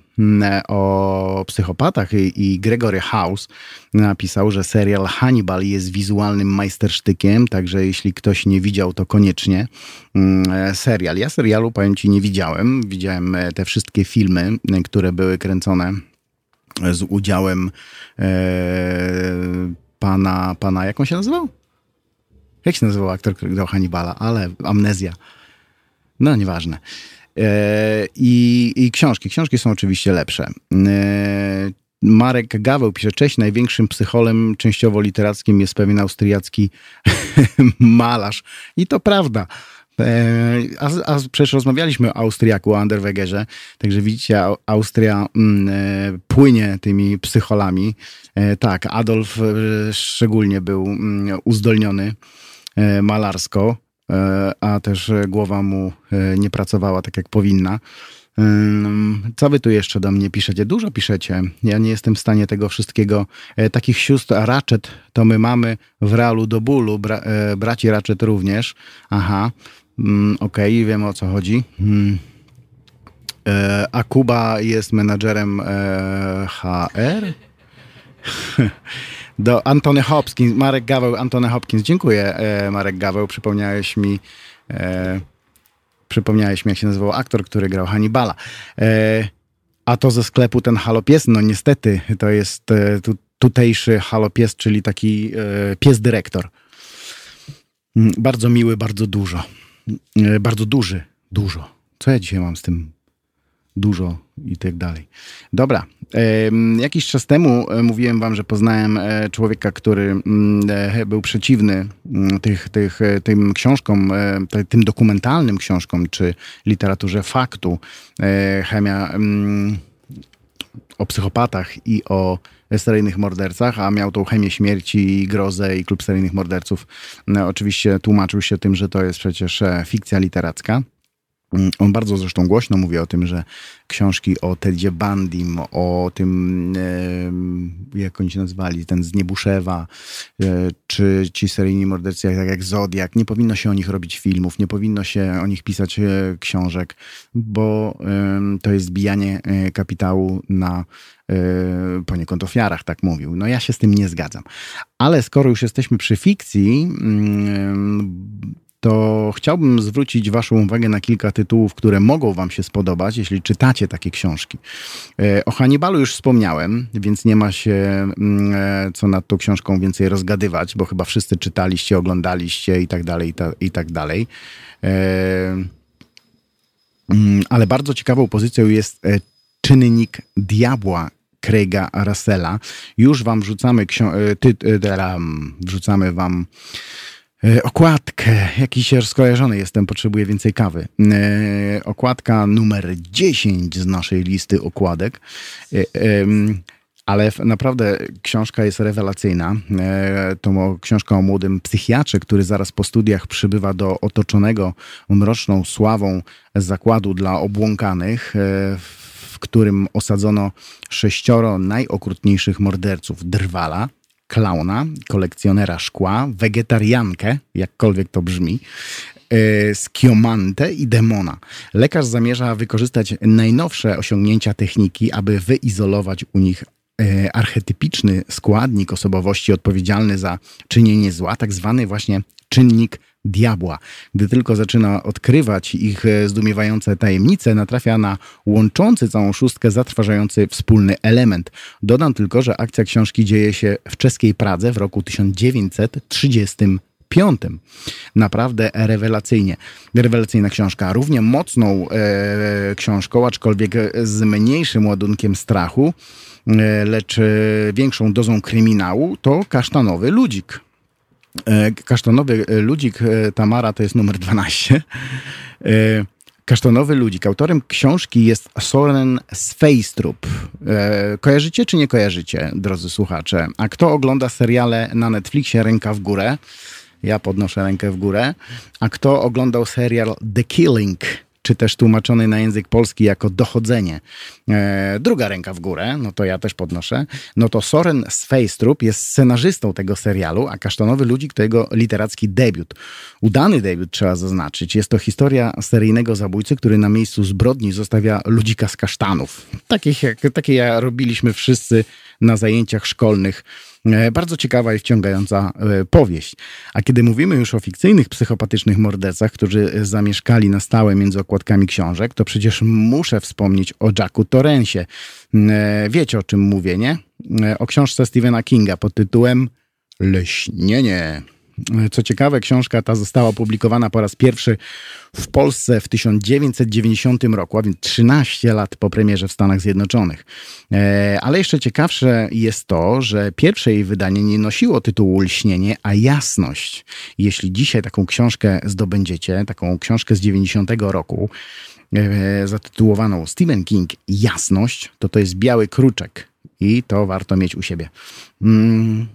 o psychopatach i, Gregory House napisał, że serial Hannibal jest wizualnym majstersztykiem, także jeśli ktoś nie widział, to koniecznie mm, e, serial. Ja serialu, powiem ci, nie widziałem. Widziałem e, te wszystkie filmy, e, które były kręcone z udziałem e, pana, pana, jak on się nazywał? Jak się nazywał aktor, który grał Hannibala? Ale amnezja. No, nieważne. E, I, I książki. Książki są oczywiście lepsze. E, Marek Gaweł pisze, cześć, największym psycholem częściowo literackim jest pewien austriacki malarz. I to prawda. E, A, a przecież rozmawialiśmy o Austriaku, o Anderwegerze, także widzicie, Au- Austria mm, płynie tymi psycholami. Tak, Adolf szczególnie był mm, uzdolniony malarsko, a też e, głowa mu e, nie pracowała tak jak powinna. Co wy tu jeszcze do mnie piszecie? Dużo piszecie. Ja nie jestem w stanie tego wszystkiego. E, Takich sióstr Ratchet to my mamy w realu do bólu. Bra, e, braci Ratchet również. Aha. Mm, Okej, wiem o co chodzi. Mm. E, A Kuba jest menadżerem e, HR? Do Antony Hopkins, Marek Gaweł, Antony Hopkins. Dziękuję, e, Marek Gaweł. Przypomniałeś mi, e, przypomniałeś mi, jak się nazywał aktor, który grał Hannibala. E, a to ze sklepu ten halopies, no niestety, to jest e, tu, tutejszy halopies, czyli taki e, pies dyrektor. Mm, Bardzo miły, bardzo dużo. E, Bardzo duży, dużo. Co ja dzisiaj mam z tym dużo i tak dalej. Dobra. Jakiś czas temu e, mówiłem wam, że poznałem e, człowieka, który mm, e, był przeciwny mm, tych, tych, tym książkom, tym dokumentalnym książkom, czy literaturze faktu. Chemia mm, o psychopatach i o seryjnych mordercach, a miał tą chemię śmierci, i grozę i klub seryjnych morderców. No, oczywiście tłumaczył się tym, że to jest przecież fikcja literacka. Mm, On bardzo zresztą głośno mówi o tym, że książki o Tedzie Bandim, o tym, jak oni się nazywali, ten z Niebuszewa, e, czy ci seryjni mordercy, tak jak Zodiak, nie powinno się o nich robić filmów, nie powinno się o nich pisać e, książek, bo to jest bijanie e, kapitału na poniekąd ofiarach, tak mówił. No ja się z tym nie zgadzam. Ale skoro już jesteśmy przy fikcji, mm, to chciałbym zwrócić Waszą uwagę na kilka tytułów, które mogą Wam się spodobać, jeśli czytacie takie książki. E, O Hannibalu już wspomniałem, więc nie ma się mm, e, co nad tą książką więcej rozgadywać, bo chyba wszyscy czytaliście, oglądaliście i tak dalej, i, ta, i tak dalej. E, mm, Ale bardzo ciekawą pozycją jest czynnik diabła Craiga Russella. Już wam wrzucamy ty, wrzucamy wam okładkę. Jakiś skojarzony jestem, potrzebuję więcej kawy. E, Okładka numer 10 z naszej listy okładek. E, ale naprawdę książka jest rewelacyjna. E, To książka o młodym psychiatrze, który zaraz po studiach przybywa do otoczonego mroczną sławą zakładu dla obłąkanych, e, w którym osadzono sześcioro najokrutniejszych morderców drwala, klauna, kolekcjonera szkła, wegetariankę, jakkolwiek to brzmi, e, skiomantę i demona. Lekarz zamierza wykorzystać najnowsze osiągnięcia techniki, aby wyizolować u nich e, archetypiczny składnik osobowości odpowiedzialny za czynienie zła, tak zwany właśnie czynnik diabła. Gdy tylko zaczyna odkrywać ich e, zdumiewające tajemnice, natrafia na łączący całą szóstkę zatrważający wspólny element. Dodam tylko, że akcja książki dzieje się w czeskiej Pradze w roku 1935. Naprawdę rewelacyjnie. Rewelacyjna książka. Równie mocną e, książką, aczkolwiek z mniejszym ładunkiem strachu, e, lecz e, większą dozą kryminału, to Kasztanowy Ludzik. E, Kasztanowy e, Ludzik e, Tamara to jest numer 12. E, Kasztanowy Ludzik. Autorem książki jest Soren Sveistrup. Kojarzycie czy nie kojarzycie, drodzy słuchacze? A kto ogląda seriale na Netflixie Ręka w górę? Ja podnoszę rękę w górę. A kto oglądał serial The Killing? Czy też tłumaczony na język polski jako dochodzenie. E, druga ręka w górę, no to ja też podnoszę. No to Soren Sveistrup jest scenarzystą tego serialu, a Kasztanowy Ludzik to jego literacki debiut. Udany debiut trzeba zaznaczyć. Jest to historia seryjnego zabójcy, który na miejscu zbrodni zostawia ludzika z kasztanów. Takich jak, takie robiliśmy wszyscy na zajęciach szkolnych bardzo ciekawa i wciągająca e, powieść. A kiedy mówimy już o fikcyjnych, psychopatycznych mordercach, którzy zamieszkali na stałe między okładkami książek, to przecież muszę wspomnieć o Jacku Torrensie. E, wiecie o czym mówię, nie? O książce Stephena Kinga pod tytułem Leśnienie. Co ciekawe, książka ta została opublikowana po raz pierwszy w Polsce w 1990 roku, a więc 13 lat po premierze w Stanach Zjednoczonych. E, ale jeszcze ciekawsze jest to, że pierwsze jej wydanie nie nosiło tytułu Lśnienie, a Jasność. Jeśli dzisiaj taką książkę zdobędziecie, taką książkę z 90 roku, e, zatytułowaną Stephen King Jasność, to to jest biały kruczek i to warto mieć u siebie. Mm,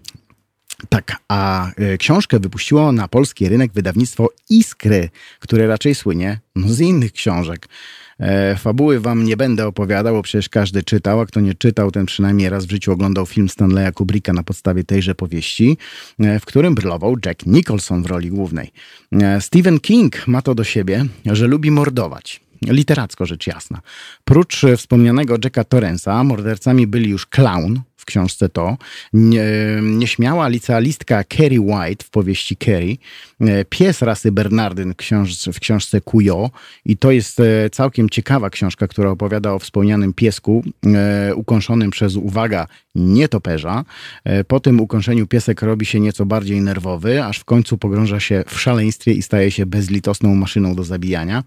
tak, a e, książkę wypuściło na polski rynek wydawnictwo Iskry, które raczej słynie no, z innych książek. E, fabuły wam nie będę opowiadał, bo przecież każdy czytał, a kto nie czytał, ten przynajmniej raz w życiu oglądał film Stanleya Kubricka na podstawie tejże powieści, e, w którym brylował Jack Nicholson w roli głównej. Stephen King ma to do siebie, że lubi mordować. Literacko rzecz jasna. Prócz wspomnianego Jacka Torrensa, mordercami byli już Clown, w książce to, nie, nieśmiała licealistka Kerry White w powieści Kerry, e, pies rasy Bernardyn w książce Kujo i to jest e, całkiem ciekawa książka, która opowiada o wspomnianym piesku e, ukąszonym przez, uwaga, nietoperza. Po tym ukąszeniu piesek robi się nieco bardziej nerwowy, aż w końcu pogrąża się w szaleństwie i staje się bezlitosną maszyną do zabijania.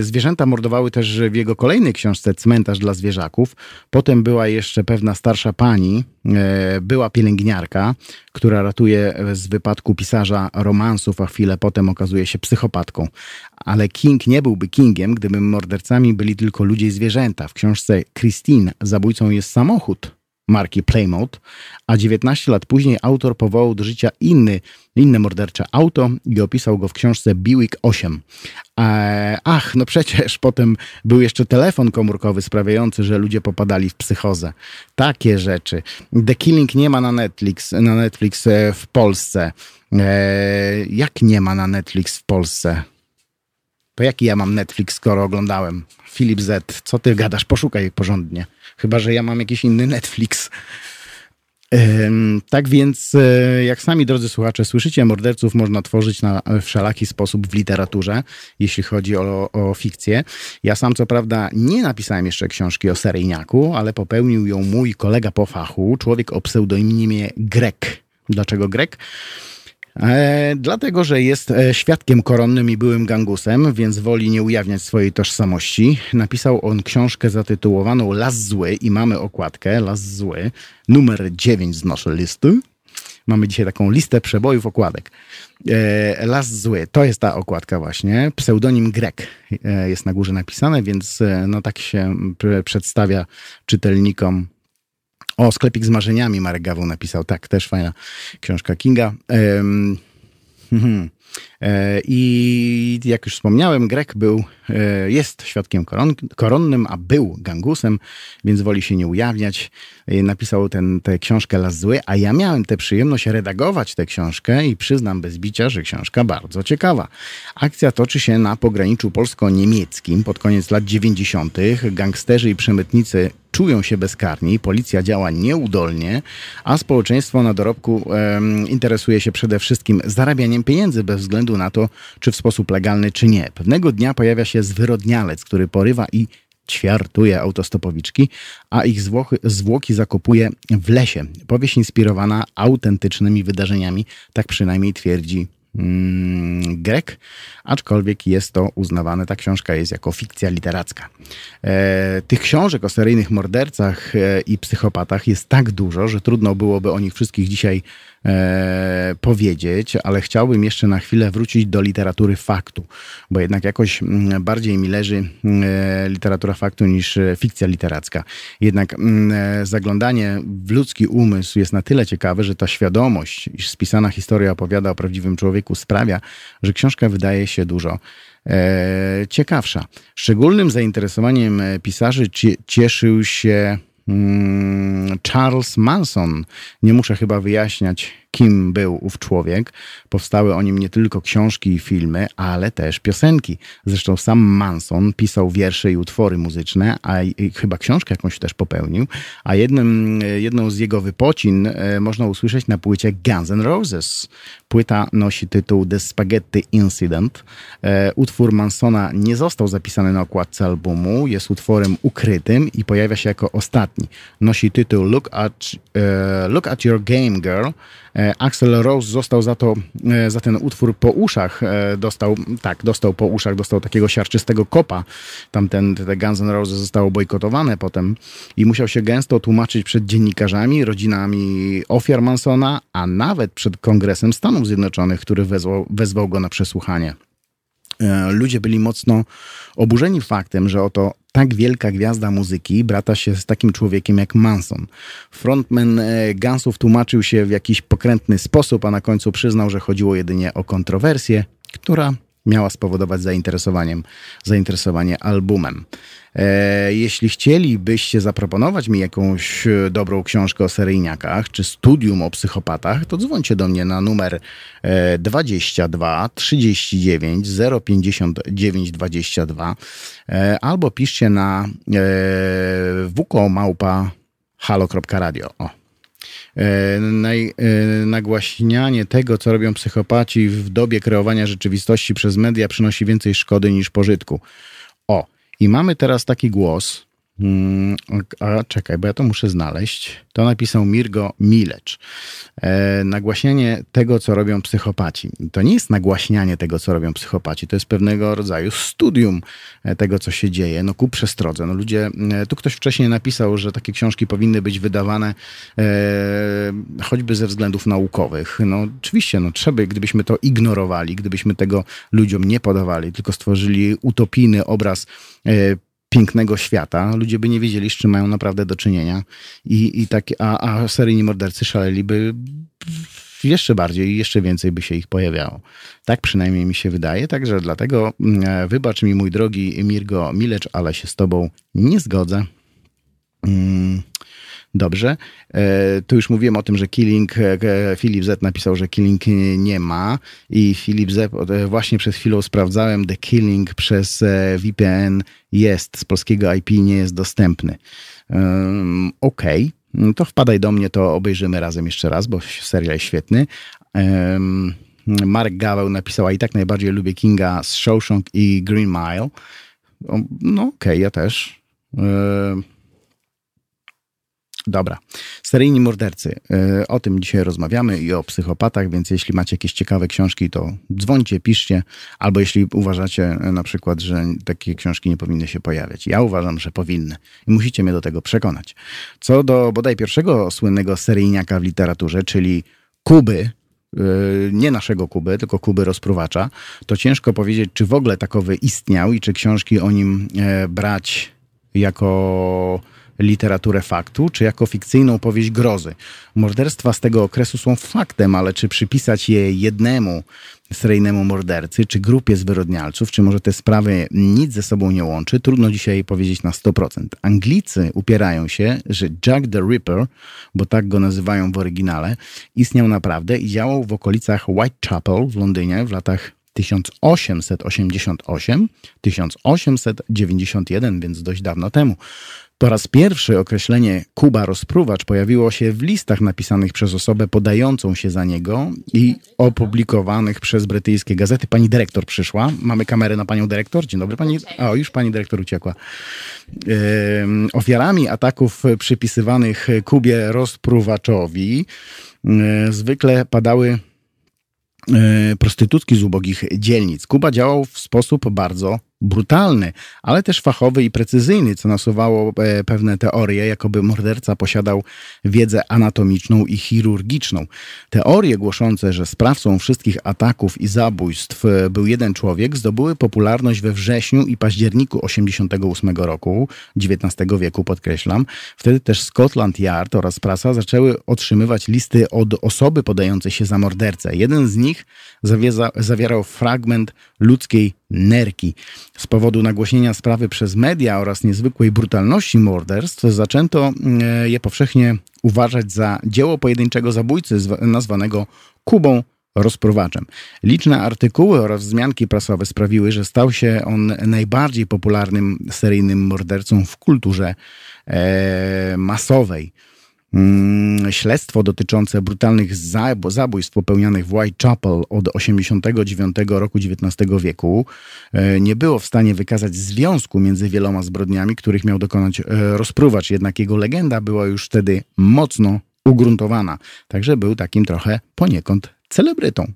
Zwierzęta mordowały też w jego kolejnej książce Cmentarz dla zwierzaków. Potem była jeszcze pewna starsza pani, e, była pielęgniarka, która ratuje z wypadku pisarza romansów, a chwilę potem okazuje się psychopatką. Ale King nie byłby Kingiem, gdyby mordercami byli tylko ludzie i zwierzęta. W książce Christine zabójcą jest samochód, marki Playmode, a 19 lat później autor powołał do życia inny, inne mordercze auto i opisał go w książce Buick 8. Ach, no przecież potem był jeszcze telefon komórkowy sprawiający, że ludzie popadali w psychozę. Takie rzeczy. The Killing nie ma na Netflix, na Netflix e, w Polsce. E, jak nie ma na Netflix w Polsce? To jaki ja mam Netflix, skoro oglądałem? Filip Z, co ty gadasz? Poszukaj porządnie. Chyba, że ja mam jakiś inny Netflix. Tak więc, e, jak sami drodzy słuchacze słyszycie, morderców można tworzyć na wszelaki sposób w literaturze, jeśli chodzi o, o fikcję. Ja sam, co prawda, nie napisałem jeszcze książki o seryjniaku, ale popełnił ją mój kolega po fachu, człowiek o pseudonimie Grek. Dlaczego Grek? E, dlatego, że jest e, świadkiem koronnym i byłym gangusem, więc woli nie ujawniać swojej tożsamości. Napisał on książkę zatytułowaną Las Zły i mamy okładkę Las Zły, numer 9 z naszej listy. Mamy dzisiaj taką listę przebojów okładek. E, Las Zły, to jest ta okładka właśnie. Pseudonim Grek jest na górze napisane, więc no tak się przedstawia czytelnikom o, sklepik z marzeniami Marek Gawu napisał. Tak, też fajna książka Kinga. Um, I jak już wspomniałem, Grek był, e, jest świadkiem koron, koronnym, a był gangusem, więc woli się nie ujawniać. Napisał ten, tę książkę Las Zły, a ja miałem tę przyjemność redagować tę książkę i przyznam bez bicia, że książka bardzo ciekawa. Akcja toczy się na pograniczu polsko-niemieckim pod koniec lat 90. Gangsterzy i przemytnicy czują się bezkarni, policja działa nieudolnie, a społeczeństwo na dorobku um, interesuje się przede wszystkim zarabianiem pieniędzy bez względu na to, czy w sposób legalny, czy nie. Pewnego dnia pojawia się zwyrodnialec, który porywa i ćwiartuje autostopowiczki, a ich zwłoki zakopuje w lesie. Powieść inspirowana autentycznymi wydarzeniami, tak przynajmniej twierdzi mm, Y, aczkolwiek jest to uznawane, ta książka jest jako fikcja literacka. E, tych książek o seryjnych mordercach e, i psychopatach jest tak dużo, że trudno byłoby o nich wszystkich dzisiaj e, powiedzieć, ale chciałbym jeszcze na chwilę wrócić do literatury faktu, bo jednak jakoś mm, bardziej mi leży e, literatura faktu niż e, fikcja literacka. Jednak mm, e, zaglądanie w ludzki umysł jest na tyle ciekawe, że ta świadomość, iż spisana historia opowiada o prawdziwym człowieku, sprawia, że książka wydaje się dużo e, ciekawsza. Szczególnym zainteresowaniem e, pisarzy cieszył się mm, Charles Manson. Nie muszę chyba wyjaśniać, kim był ów człowiek. Powstały o nim nie tylko książki i filmy, ale też piosenki. Zresztą sam Manson pisał wiersze i utwory muzyczne, a chyba książkę jakąś też popełnił, a jednym, jedną z jego wypocin e, można usłyszeć na płycie Guns N' Roses. Płyta nosi tytuł The Spaghetti Incident. E, utwór Mansona nie został zapisany na okładce albumu, jest utworem ukrytym i pojawia się jako ostatni. Nosi tytuł Look at, e, Look at Your Game Girl. E, Axel Rose został za to, e, za ten utwór po uszach, e, dostał, tak, dostał po uszach, dostał takiego siarczystego kopa. Tamten, te Guns N' Roses zostało bojkotowane potem i musiał się gęsto tłumaczyć przed dziennikarzami, rodzinami ofiar Mansona, a nawet przed Kongresem Stanów Zjednoczonych, który wezwał, wezwał go na przesłuchanie. Ludzie byli mocno oburzeni faktem, że oto tak wielka gwiazda muzyki brata się z takim człowiekiem jak Manson. Frontman e, Gunsów tłumaczył się w jakiś pokrętny sposób, a na końcu przyznał, że chodziło jedynie o kontrowersję, która miała spowodować zainteresowaniem, zainteresowanie albumem. E, jeśli chcielibyście zaproponować mi jakąś dobrą książkę o seryjniakach, czy studium o psychopatach, to dzwońcie do mnie na numer 22 39 059 22 albo piszcie na e. O. E, naj, e, nagłaśnianie tego, co robią psychopaci w dobie kreowania rzeczywistości przez media przynosi więcej szkody niż pożytku. O, i mamy teraz taki głos, a czekaj, bo ja to muszę znaleźć. To napisał Mirgo Milecz. E, nagłaśnianie tego, co robią psychopaci. To nie jest nagłaśnianie tego, co robią psychopaci. To jest pewnego rodzaju studium e, tego, co się dzieje. No ku przestrodze. No ludzie, e, tu ktoś wcześniej napisał, że takie książki powinny być wydawane e, choćby ze względów naukowych. No oczywiście, no trzeba, gdybyśmy to ignorowali, gdybyśmy tego ludziom nie podawali, tylko stworzyli utopijny obraz e, pięknego świata, ludzie by nie wiedzieli, z czym mają naprawdę do czynienia. I, i tak, a, a seryjni mordercy szaleliby jeszcze bardziej i jeszcze więcej by się ich pojawiało. Tak przynajmniej mi się wydaje, także dlatego mm, wybacz mi mój drogi Mirgo Milecz, ale się z tobą nie zgodzę. Mm. Dobrze. E, tu już mówiłem o tym, że Killing, e, Filip Z napisał, że Killing nie ma i Filip Z e, właśnie przed chwilą sprawdzałem, The Killing przez VPN jest, z polskiego IP nie jest dostępny. Okej. Okay. To wpadaj do mnie, to obejrzymy razem jeszcze raz, bo serial jest świetny. Mark Gaweł napisał, a i tak najbardziej lubię Kinga z Shawshank i Green Mile. No okej, okay, ja też. Dobra. Seryjni mordercy. E, o tym dzisiaj rozmawiamy i o psychopatach, więc jeśli macie jakieś ciekawe książki, to dzwońcie, piszcie, albo jeśli uważacie e, na przykład, że takie książki nie powinny się pojawiać. Ja uważam, że powinny i musicie mnie do tego przekonać. Co do bodaj pierwszego słynnego seryjniaka w literaturze, czyli Kuby, e, nie naszego Kuby, tylko Kuby rozpruwacza, to ciężko powiedzieć, czy w ogóle takowy istniał i czy książki o nim brać jako literaturę faktu, czy jako fikcyjną powieść grozy. Morderstwa z tego okresu są faktem, ale czy przypisać je jednemu seryjnemu mordercy, czy grupie zwyrodnialców, czy może te sprawy nic ze sobą nie łączy, trudno dzisiaj powiedzieć na 100%. Anglicy upierają się, że Jack the Ripper, bo tak go nazywają w oryginale, istniał naprawdę i działał w okolicach Whitechapel w Londynie w latach 1888-1891, więc dość dawno temu. Po raz pierwszy określenie Kuba rozpruwacz pojawiło się w listach napisanych przez osobę podającą się za niego i opublikowanych przez brytyjskie gazety. Pani dyrektor przyszła. Mamy kamerę na panią dyrektor. Dzień dobry pani. O, już pani dyrektor uciekła. ofiarami ataków przypisywanych Kubie rozpruwaczowi zwykle padały prostytutki z ubogich dzielnic. Kuba działał w sposób bardzo brutalny, ale też fachowy i precyzyjny, co nasuwało e, pewne teorie, jakoby morderca posiadał wiedzę anatomiczną i chirurgiczną. Teorie głoszące, że sprawcą wszystkich ataków i zabójstw e, był jeden człowiek, zdobyły popularność we wrześniu i październiku 88 roku, XIX wieku podkreślam. Wtedy też Scotland Yard oraz prasa zaczęły otrzymywać listy od osoby podającej się za mordercę. Jeden z nich zawierał fragment ludzkiej nerki. Z powodu nagłośnienia sprawy przez media oraz niezwykłej brutalności morderstw zaczęto e, je powszechnie uważać za dzieło pojedynczego zabójcy nazwanego Kubą rozpruwaczem. Liczne artykuły oraz wzmianki prasowe sprawiły, że stał się on najbardziej popularnym seryjnym mordercą w kulturze e, masowej. Mm, śledztwo dotyczące brutalnych zabójstw popełnianych w Whitechapel od 89 roku XIX wieku e, nie było w stanie wykazać związku między wieloma zbrodniami, których miał dokonać e, rozpruwacz, jednak jego legenda była już wtedy mocno ugruntowana. Także był takim trochę poniekąd celebrytą.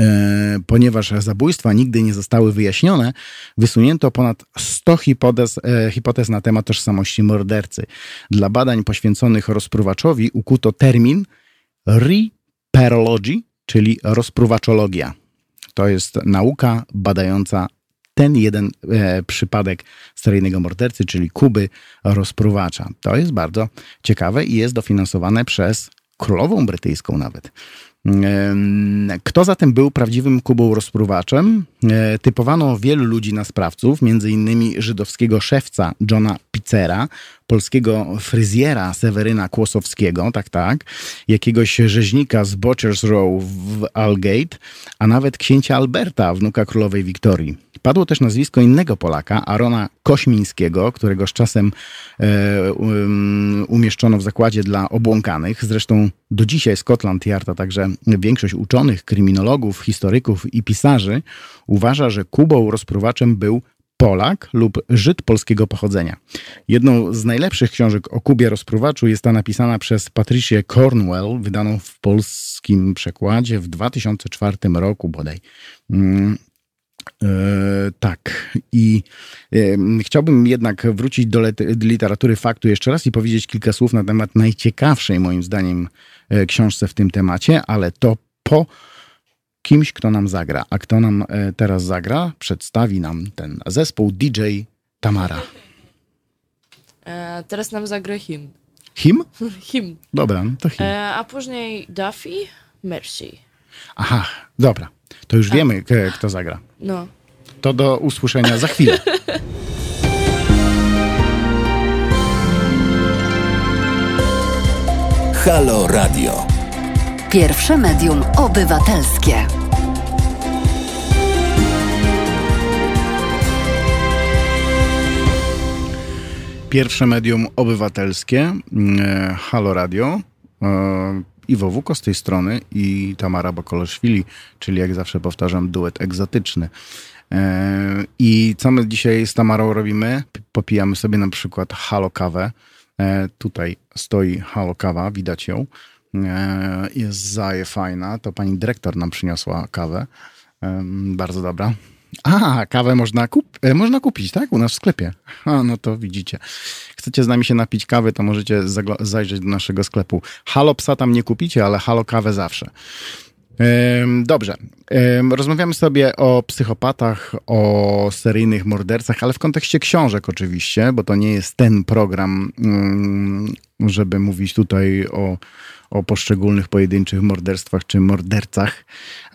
E, ponieważ zabójstwa nigdy nie zostały wyjaśnione, wysunięto ponad 100 hipotez, e, hipotez na temat tożsamości mordercy. Dla badań poświęconych rozpruwaczowi ukuto termin reperology, czyli rozpruwaczologia. To jest nauka badająca ten jeden e, przypadek seryjnego mordercy, czyli Kuby rozpruwacza. To jest bardzo ciekawe i jest dofinansowane przez królową brytyjską nawet. Kto zatem był prawdziwym Kubą rozpruwaczem? E, typowano wielu ludzi na sprawców, innymi żydowskiego szewca Johna Pizzera, polskiego fryzjera Seweryna Kłosowskiego, tak, tak, jakiegoś rzeźnika z Butcher's Row w Algate, a nawet księcia Alberta, wnuka królowej Wiktorii. Padło też nazwisko innego Polaka, Arona Kośmińskiego, którego z czasem e, um, umieszczono w zakładzie dla obłąkanych. Zresztą do dzisiaj Scotland Yard, a także większość uczonych, kryminologów, historyków i pisarzy uważa, że Kubą rozpruwaczem był Polak lub Żyd polskiego pochodzenia. Jedną z najlepszych książek o Kubie rozpruwaczu jest ta napisana przez Patricię Cornwell, wydaną w polskim przekładzie w 2004 roku bodaj. E, tak. I e, chciałbym jednak wrócić do literatury faktu jeszcze raz i powiedzieć kilka słów na temat najciekawszej, moim zdaniem, e, książce w tym temacie, ale to po kimś, kto nam zagra. A kto nam teraz zagra, przedstawi nam ten zespół DJ Tamara. E, teraz nam zagra him. Him? him. Dobra, to him. E, a później Duffy, Mercy. Aha, dobra. To już wiemy, kto zagra. No. To do usłyszenia za chwilę. Halo Radio. Pierwsze medium obywatelskie. Pierwsze medium obywatelskie, mm, Halo Radio. Iwo Wuko z tej strony i Tamara Bakolaszwili, czyli jak zawsze powtarzam, duet egzotyczny. E, I co my dzisiaj z Tamarą robimy? Popijamy sobie na przykład halo kawę. E, tutaj stoi halo kawa, widać ją. E, jest zaje fajna. To pani dyrektor nam przyniosła kawę. Bardzo dobra. A, kawę można, kup można kupić, tak? U nas w sklepie. A, no to widzicie chcecie z nami się napić kawy, to możecie zajrzeć do naszego sklepu. Halo psa tam nie kupicie, ale halo kawę zawsze. Dobrze. Rozmawiamy sobie o psychopatach, o seryjnych mordercach, ale w kontekście książek oczywiście, bo to nie jest ten program, mm, żeby mówić tutaj o o poszczególnych pojedynczych morderstwach czy mordercach.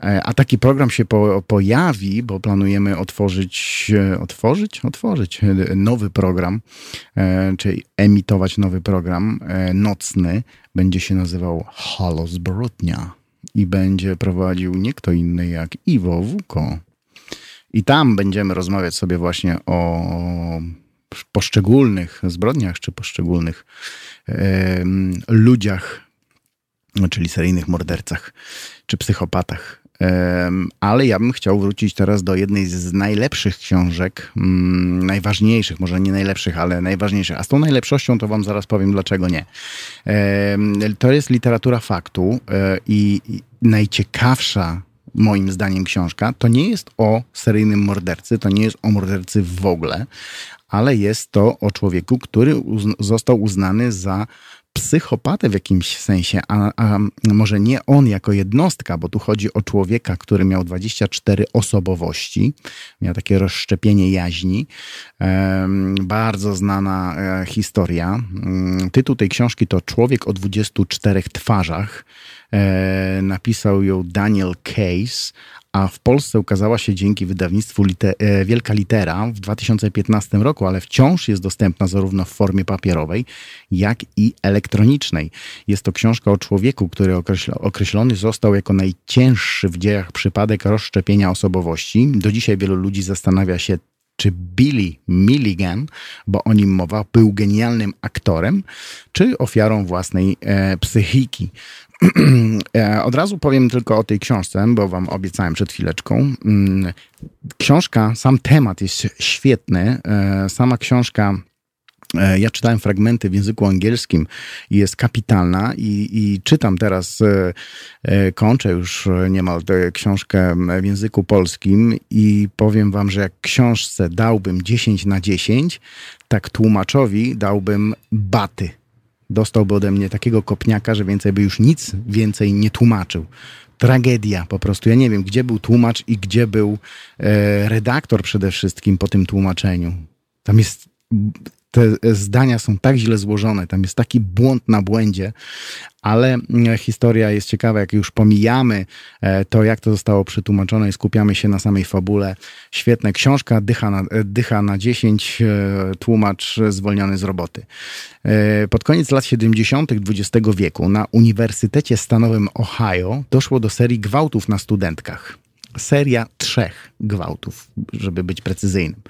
E, a taki program się po, pojawi, bo planujemy otworzyć, e, otworzyć, otworzyć e, nowy program, czyli emitować nowy program nocny. Będzie się nazywał Halo Zbrodnia i będzie prowadził nie kto inny jak Iwo Wuko. I tam będziemy rozmawiać sobie właśnie o poszczególnych zbrodniach czy poszczególnych e, ludziach czyli seryjnych mordercach czy psychopatach. Ale ja bym chciał wrócić teraz do jednej z najlepszych książek, mm, najważniejszych, może nie najlepszych, ale najważniejszych. A z tą najlepszością to wam zaraz powiem, dlaczego nie. To jest literatura faktu e, i najciekawsza moim zdaniem, książka, to nie jest o seryjnym mordercy, to nie jest o mordercy w ogóle, ale jest to o człowieku, który został uznany za psychopatę w jakimś sensie, a, a może nie on jako jednostka, bo tu chodzi o człowieka, który miał 24 osobowości, miał takie rozszczepienie jaźni. Bardzo znana e, historia. Mm, Tytuł tej książki to Człowiek o 24 twarzach. E, napisał ją Daniel Case, a w Polsce ukazała się dzięki wydawnictwu e, Wielka Litera w 2015 roku, ale wciąż jest dostępna zarówno w formie papierowej, jak i elektronicznej. Jest to książka o człowieku, który określ- określony został jako najcięższy w dziejach przypadek rozszczepienia osobowości. Do dzisiaj wielu ludzi zastanawia się, czy Billy Milligan, bo o nim mowa, był genialnym aktorem, czy ofiarą własnej e, psychiki. E, Od razu powiem tylko o tej książce, bo wam obiecałem przed chwileczką. Mm, Książka, sam temat jest świetny. E, Sama książka E, Ja czytałem fragmenty w języku angielskim i jest kapitalna i, i czytam teraz, kończę już niemal tę książkę w języku polskim i powiem wam, że jak książce dałbym 10 na 10, tak tłumaczowi dałbym baty. Dostałby ode mnie takiego kopniaka, że więcej by już nic więcej nie tłumaczył. Tragedia po prostu. Ja nie wiem, gdzie był tłumacz i gdzie był e, redaktor przede wszystkim po tym tłumaczeniu. Tam jest te zdania są tak źle złożone, tam jest taki błąd na błędzie, ale mm, historia jest ciekawa, jak już pomijamy e, to, jak to zostało przetłumaczone i skupiamy się na samej fabule. Świetna książka, dycha na, e, dycha na 10, e, tłumacz zwolniony z roboty. Pod koniec lat 70. XX wieku na Uniwersytecie Stanowym Ohio doszło do serii gwałtów na studentkach seria trzech gwałtów, żeby być precyzyjnym.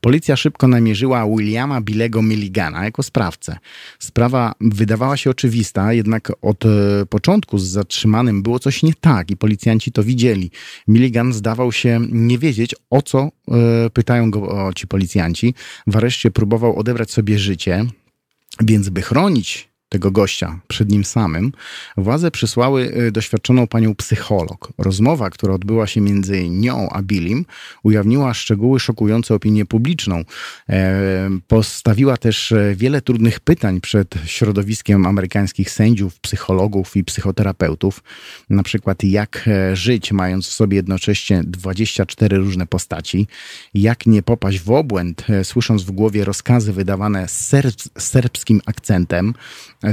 Policja szybko namierzyła Williama Billego Milligana jako sprawcę. Sprawa wydawała się oczywista, jednak od e, początku z zatrzymanym było coś nie tak i policjanci to widzieli. Milligan zdawał się nie wiedzieć, o co e, pytają go ci policjanci. W areszcie próbował odebrać sobie życie, więc by chronić tego gościa przed nim samym, władze przysłały y, doświadczoną panią psycholog. Rozmowa, która odbyła się między nią a Billim, ujawniła szczegóły szokujące opinię publiczną. E, Postawiła też e, wiele trudnych pytań przed środowiskiem amerykańskich sędziów, psychologów i psychoterapeutów. Na przykład, jak e, żyć, mając w sobie jednocześnie 24 różne postaci, jak nie popaść w obłęd, słysząc w głowie rozkazy wydawane z serb- serbskim akcentem.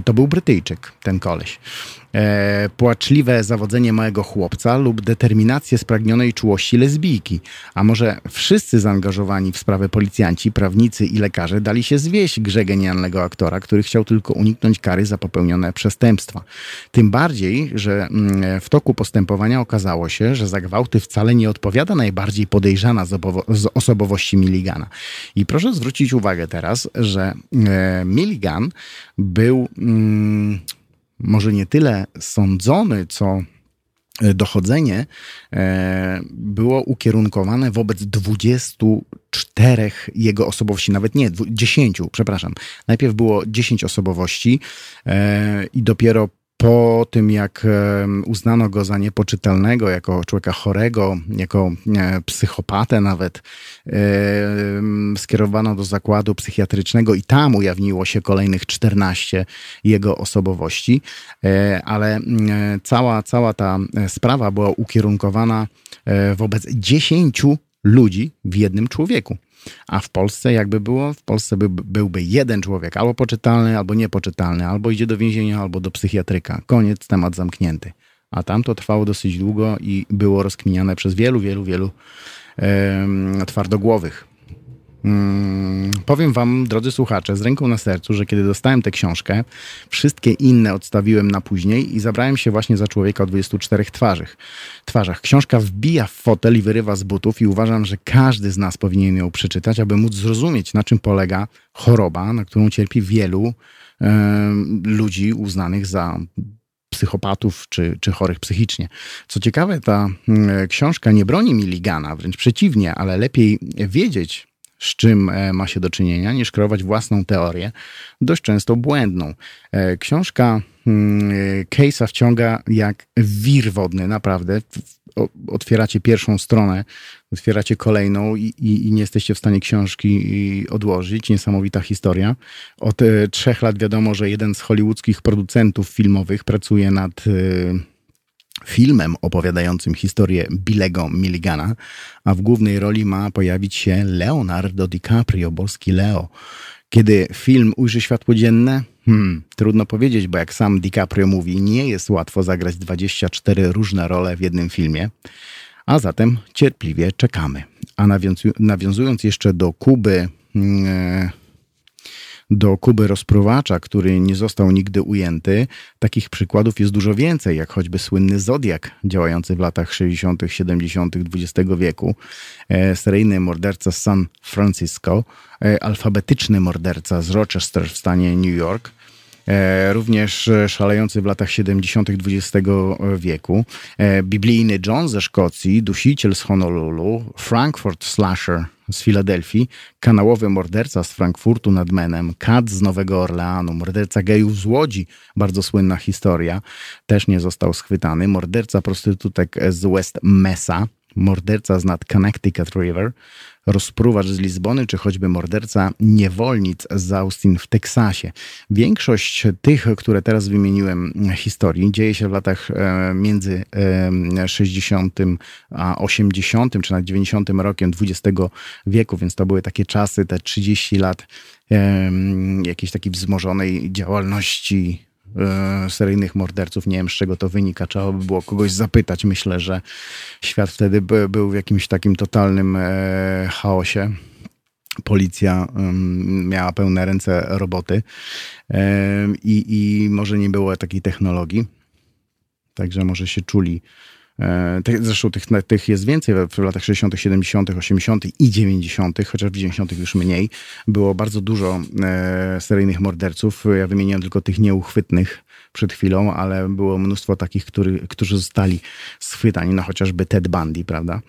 To był Brytyjczyk, ten koleś. E, płaczliwe zawodzenie małego chłopca lub determinację spragnionej czułości lesbijki. A może wszyscy zaangażowani w sprawę policjanci, prawnicy i lekarze dali się zwieść grze genialnego aktora, który chciał tylko uniknąć kary za popełnione przestępstwa. Tym bardziej, że mm, w toku postępowania okazało się, że za gwałty wcale nie odpowiada najbardziej podejrzana z, z osobowości Milligana. I proszę zwrócić uwagę teraz, że e, Milligan był mm, może nie tyle sądzony, co e, dochodzenie e, było ukierunkowane wobec 24 jego osobowości, nawet nie, dwu- 10, przepraszam. Najpierw było 10 osobowości e, i dopiero po tym, jak uznano go za niepoczytalnego, jako człowieka chorego, jako e, psychopatę nawet, skierowano do zakładu psychiatrycznego i tam ujawniło się kolejnych 14 jego osobowości, e, ale e, cała, cała ta sprawa była ukierunkowana wobec 10 ludzi w jednym człowieku. A w Polsce jakby było, w Polsce by, byłby jeden człowiek, albo poczytalny, albo niepoczytalny, albo idzie do więzienia, albo do psychiatryka. Koniec, temat zamknięty. A tam to trwało dosyć długo i było rozkminiane przez wielu, wielu, wielu em, twardogłowych. Mm, powiem wam, drodzy słuchacze, z ręką na sercu, że kiedy dostałem tę książkę, wszystkie inne odstawiłem na później i zabrałem się właśnie za człowieka o 24 twarzach. twarzach. Książka wbija w fotel i wyrywa z butów i uważam, że każdy z nas powinien ją przeczytać, aby móc zrozumieć, na czym polega choroba, na którą cierpi wielu em, ludzi uznanych za psychopatów czy, czy chorych psychicznie. Co ciekawe, ta mm, książka nie broni Milligana, wręcz przeciwnie, ale lepiej wiedzieć, z czym e, ma się do czynienia, niż kreować własną teorię, dość często błędną. E, Książka mm, Case'a wciąga jak wir wodny, naprawdę. Otwieracie pierwszą stronę, otwieracie kolejną i, i, i nie jesteście w stanie książki odłożyć. Niesamowita historia. Od e, trzech lat wiadomo, że jeden z hollywoodzkich producentów filmowych pracuje nad e, filmem opowiadającym historię Billego Milligana, a w głównej roli ma pojawić się Leonardo DiCaprio, boski Leo. Kiedy film ujrzy światło dzienne? Hmm, trudno powiedzieć, bo jak sam DiCaprio mówi, nie jest łatwo zagrać 24 różne role w jednym filmie. A zatem cierpliwie czekamy. A nawiązu- nawiązując jeszcze do Kuby, mm, do Kuby rozpruwacza, który nie został nigdy ujęty, takich przykładów jest dużo więcej, jak choćby słynny Zodiak, działający w latach 60., 70. XX wieku, e, seryjny morderca z San Francisco, e, alfabetyczny morderca z Rochester w stanie New York, E, również szalejący w latach 70. XX wieku, biblijny John ze Szkocji, dusiciel z Honolulu, Frankfurt Slasher z Filadelfii, kanałowy morderca z Frankfurtu nad Menem, Kat z Nowego Orleanu, morderca gejów z Łodzi, bardzo słynna historia, też nie został schwytany, morderca prostytutek z West Mesa, morderca z nad Connecticut River, rozpruwacz z Lizbony, czy choćby morderca niewolnic z Austin w Teksasie. Większość tych, które teraz wymieniłem, historii dzieje się w latach e, między e, 60 a 80, czy nawet 90 rokiem XX wieku, więc to były takie czasy, te 30 lat e, jakiejś takiej wzmożonej działalności e, seryjnych morderców. Nie wiem, z czego to wynika. Trzeba by było kogoś zapytać. Myślę, że świat wtedy by, był w jakimś takim totalnym e, chaosie. Policja em, miała pełne ręce roboty em, i, i może nie było takiej technologii. Także może się czuli. E, Zresztą tych, tych jest więcej w, latach 60., 70., 80. i 90., chociaż w 90. już mniej. Było bardzo dużo e, seryjnych morderców. Ja wymieniłem tylko tych nieuchwytnych przed chwilą, ale było mnóstwo takich, który, którzy zostali schwytani, no chociażby Ted Bundy, prawda?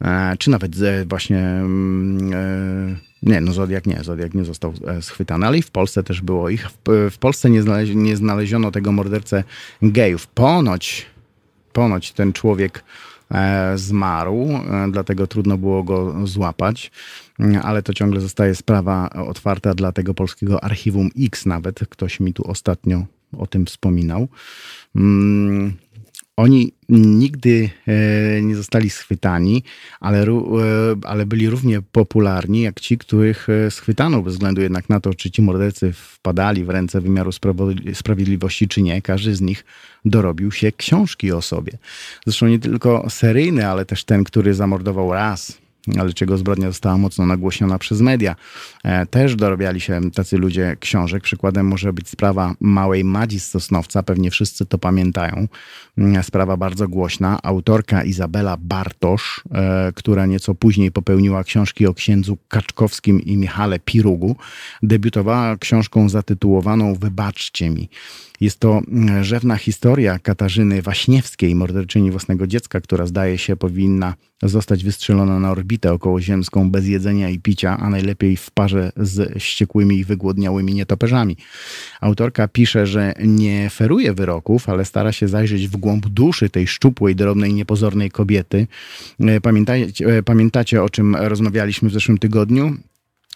E, czy nawet właśnie mm, nie, no Zodiak nie, Zodiak nie został schwytany, ale i w Polsce też było ich. W, Polsce nie, nie znaleziono tego mordercę gejów. Ponoć, ponoć ten człowiek e, zmarł, e, dlatego trudno było go złapać, Mm, ale to ciągle zostaje sprawa otwarta dla tego polskiego archiwum X nawet. Ktoś mi tu ostatnio o tym wspominał. Oni nigdy e, nie zostali schwytani, ale, e, ale byli równie popularni jak ci, których e, schwytano, bez względu jednak na to, czy ci mordercy wpadali w ręce wymiaru sprawiedliwości, czy nie. Każdy z nich dorobił się książki o sobie. Zresztą nie tylko seryjny, ale też ten, który zamordował raz, ale czego zbrodnia została mocno nagłośniona przez media. E, Też dorabiali się tacy ludzie książek. Przykładem może być sprawa małej Madzi z Sosnowca. Pewnie wszyscy to pamiętają. Mm, Sprawa bardzo głośna. Autorka Izabela Bartosz, e, która nieco później popełniła książki o księdzu Kaczkowskim i Michale Pirugu, debiutowała książką zatytułowaną Wybaczcie mi. Jest to mm, rzewna historia Katarzyny Waśniewskiej, morderczyni własnego dziecka, która zdaje się powinna zostać wystrzelona na orbitę okołoziemską bez jedzenia i picia, a najlepiej w parze z wściekłymi i wygłodniałymi nietoperzami. Autorka pisze, że nie feruje wyroków, ale stara się zajrzeć w głąb duszy tej szczupłej, drobnej, niepozornej kobiety. E, Pamiętajcie, pamiętacie, o czym rozmawialiśmy w zeszłym tygodniu?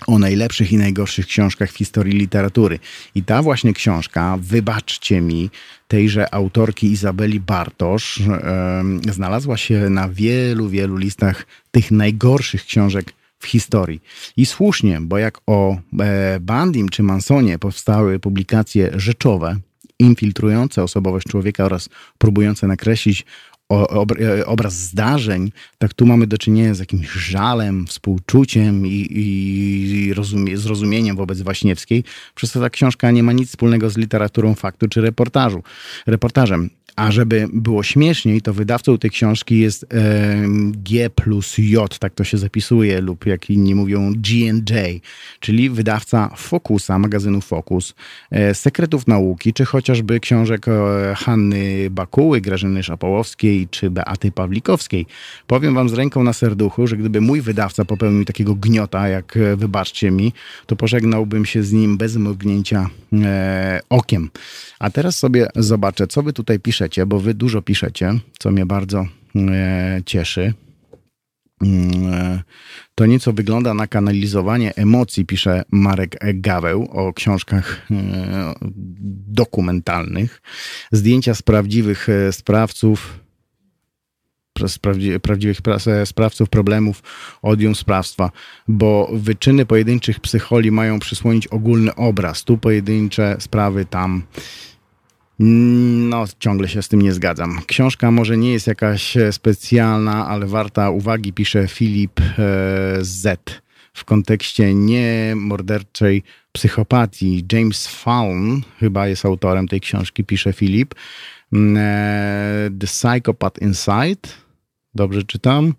O najlepszych i najgorszych książkach w historii literatury. I ta właśnie książka, wybaczcie mi, tejże autorki Izabeli Bartosz, em, znalazła się na wielu, wielu listach tych najgorszych książek w historii. I słusznie, bo jak o e, Bandim czy Mansonie powstały publikacje rzeczowe, infiltrujące osobowość człowieka oraz próbujące nakreślić obraz zdarzeń, tak tu mamy do czynienia z jakimś żalem, współczuciem i, i rozumie, zrozumieniem wobec Waśniewskiej, przez to ta książka nie ma nic wspólnego z literaturą faktu czy reportażu, reportażem. A żeby było śmieszniej, to wydawcą tej książki jest e, G plus J, tak to się zapisuje, lub jak inni mówią G&J, czyli wydawca Focusa, magazynu Focus, e, Sekretów Nauki, czy chociażby książek e, Hanny Bakuły, Grażyny Szapołowskiej, czy Beaty Pawlikowskiej. Powiem wam z ręką na serduchu, że gdyby mój wydawca popełnił takiego gniota, jak e, wybaczcie mi, to pożegnałbym się z nim bez mrugnięcia e, okiem. A teraz sobie zobaczę, co wy tutaj piszecie, bo wy dużo piszecie, co mnie bardzo e, cieszy. Mm, e, To nieco wygląda na kanalizowanie emocji, pisze Marek Gaweł o książkach e, dokumentalnych. Zdjęcia z prawdziwych sprawców, z prawdzi- prawdziwych pra- sprawców problemów, odium sprawstwa, bo wyczyny pojedynczych psycholi mają przysłonić ogólny obraz. Tu pojedyncze sprawy, tam. No, ciągle się z tym nie zgadzam. Książka może nie jest jakaś e, specjalna, ale warta uwagi, pisze Filip e, Z. W kontekście nie morderczej psychopatii. James Fallon chyba jest autorem tej książki, pisze Filip. Mm, e, The Psychopath Inside. Dobrze czytam